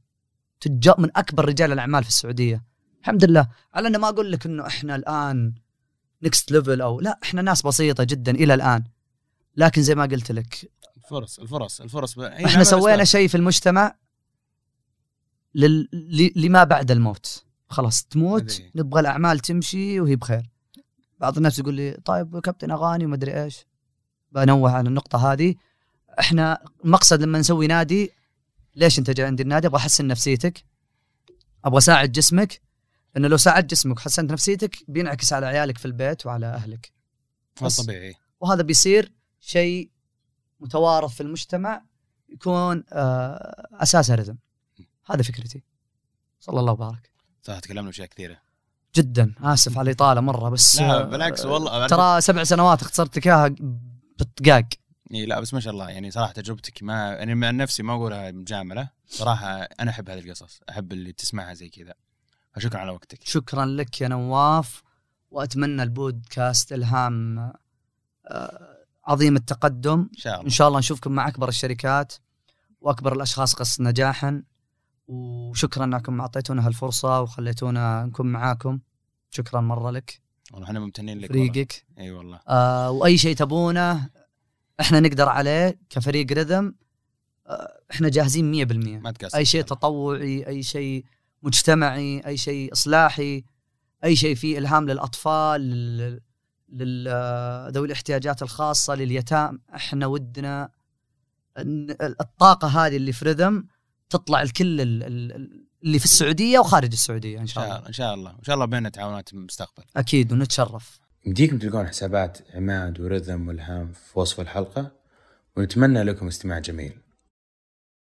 تجار من أكبر رجال الأعمال في السعودية. الحمد لله. على انه ما أقول لك إنه إحنا الآن next level أو لا إحنا ناس بسيطة جدا إلى الآن. لكن زي ما قلت لك الفرص الفرص الفرص. هي إحنا سوينا. شيء في المجتمع لل... لما بعد الموت. خلاص تموت هذه. نبغى الأعمال تمشي وهي بخير. بعض الناس يقول لي طيب كابتن أغاني وما أدري إيش. بنوه على النقطة هذه. إحنا المقصد لما نسوي نادي ليش أنت جاي عندي النادي؟ أبغى أحسن نفسيتك. أبغى أساعد جسمك. لأنه لو ساعدت جسمك وحسنت نفسيتك بينعكس على عيالك في البيت وعلى أهلك. بس. طبيعي. وهذا بيصير شيء متوارث في المجتمع يكون آه، اساسه رزم. هذا فكرتي. صلى الله وبارك. صح تكلمنا اشياء كثيرة. جدا. آسف على الإطالة مرة بس لا آه، بالعكس والله ترى سبع سنوات اختصرت لك إياها بالدقاق. إيه لا بس ما شاء الله يعني صراحة تجربتك ما يعني من نفسي ما أقولها مجاملة. صراحة أنا أحب هذه القصص أحب اللي تسمعها زي كذا. فشكرا على وقتك. شكرا لك يا نواف وأتمنى البودكاست الهام آه، عظيم التقدم. إن شاء إن الله شاء الله نشوفكم مع أكبر الشركات وأكبر الأشخاص قص نجاحا. وشكرا أنكم أعطيتونا هالفرصة وخليتونا نكون معاكم. شكرا مرة لك. والله إحنا ممتنين لك. فريقك. إي والله. آه وأي شيء تبونه إحنا نقدر عليه كفريق رذم. آه إحنا جاهزين 100% ما تقصر. أي شيء تطوعي أي شيء مجتمعي أي شيء إصلاحي أي شيء فيه إلهام للأطفال لل- لل آه، ذوي الاحتياجات الخاصة لليتام إحنا ودنا الطاقة هذه اللي في رذم تطلع الكل ال- ال- اللي في السعودية وخارج السعودية إن شاء الله. إن شاء الله إن شاء الله بيننا تعاونات في المستقبل أكيد ونتشرف. يمديكم تلقون حسابات عماد ورذم والهام في وصف الحلقة ونتمنى لكم استماع جميل.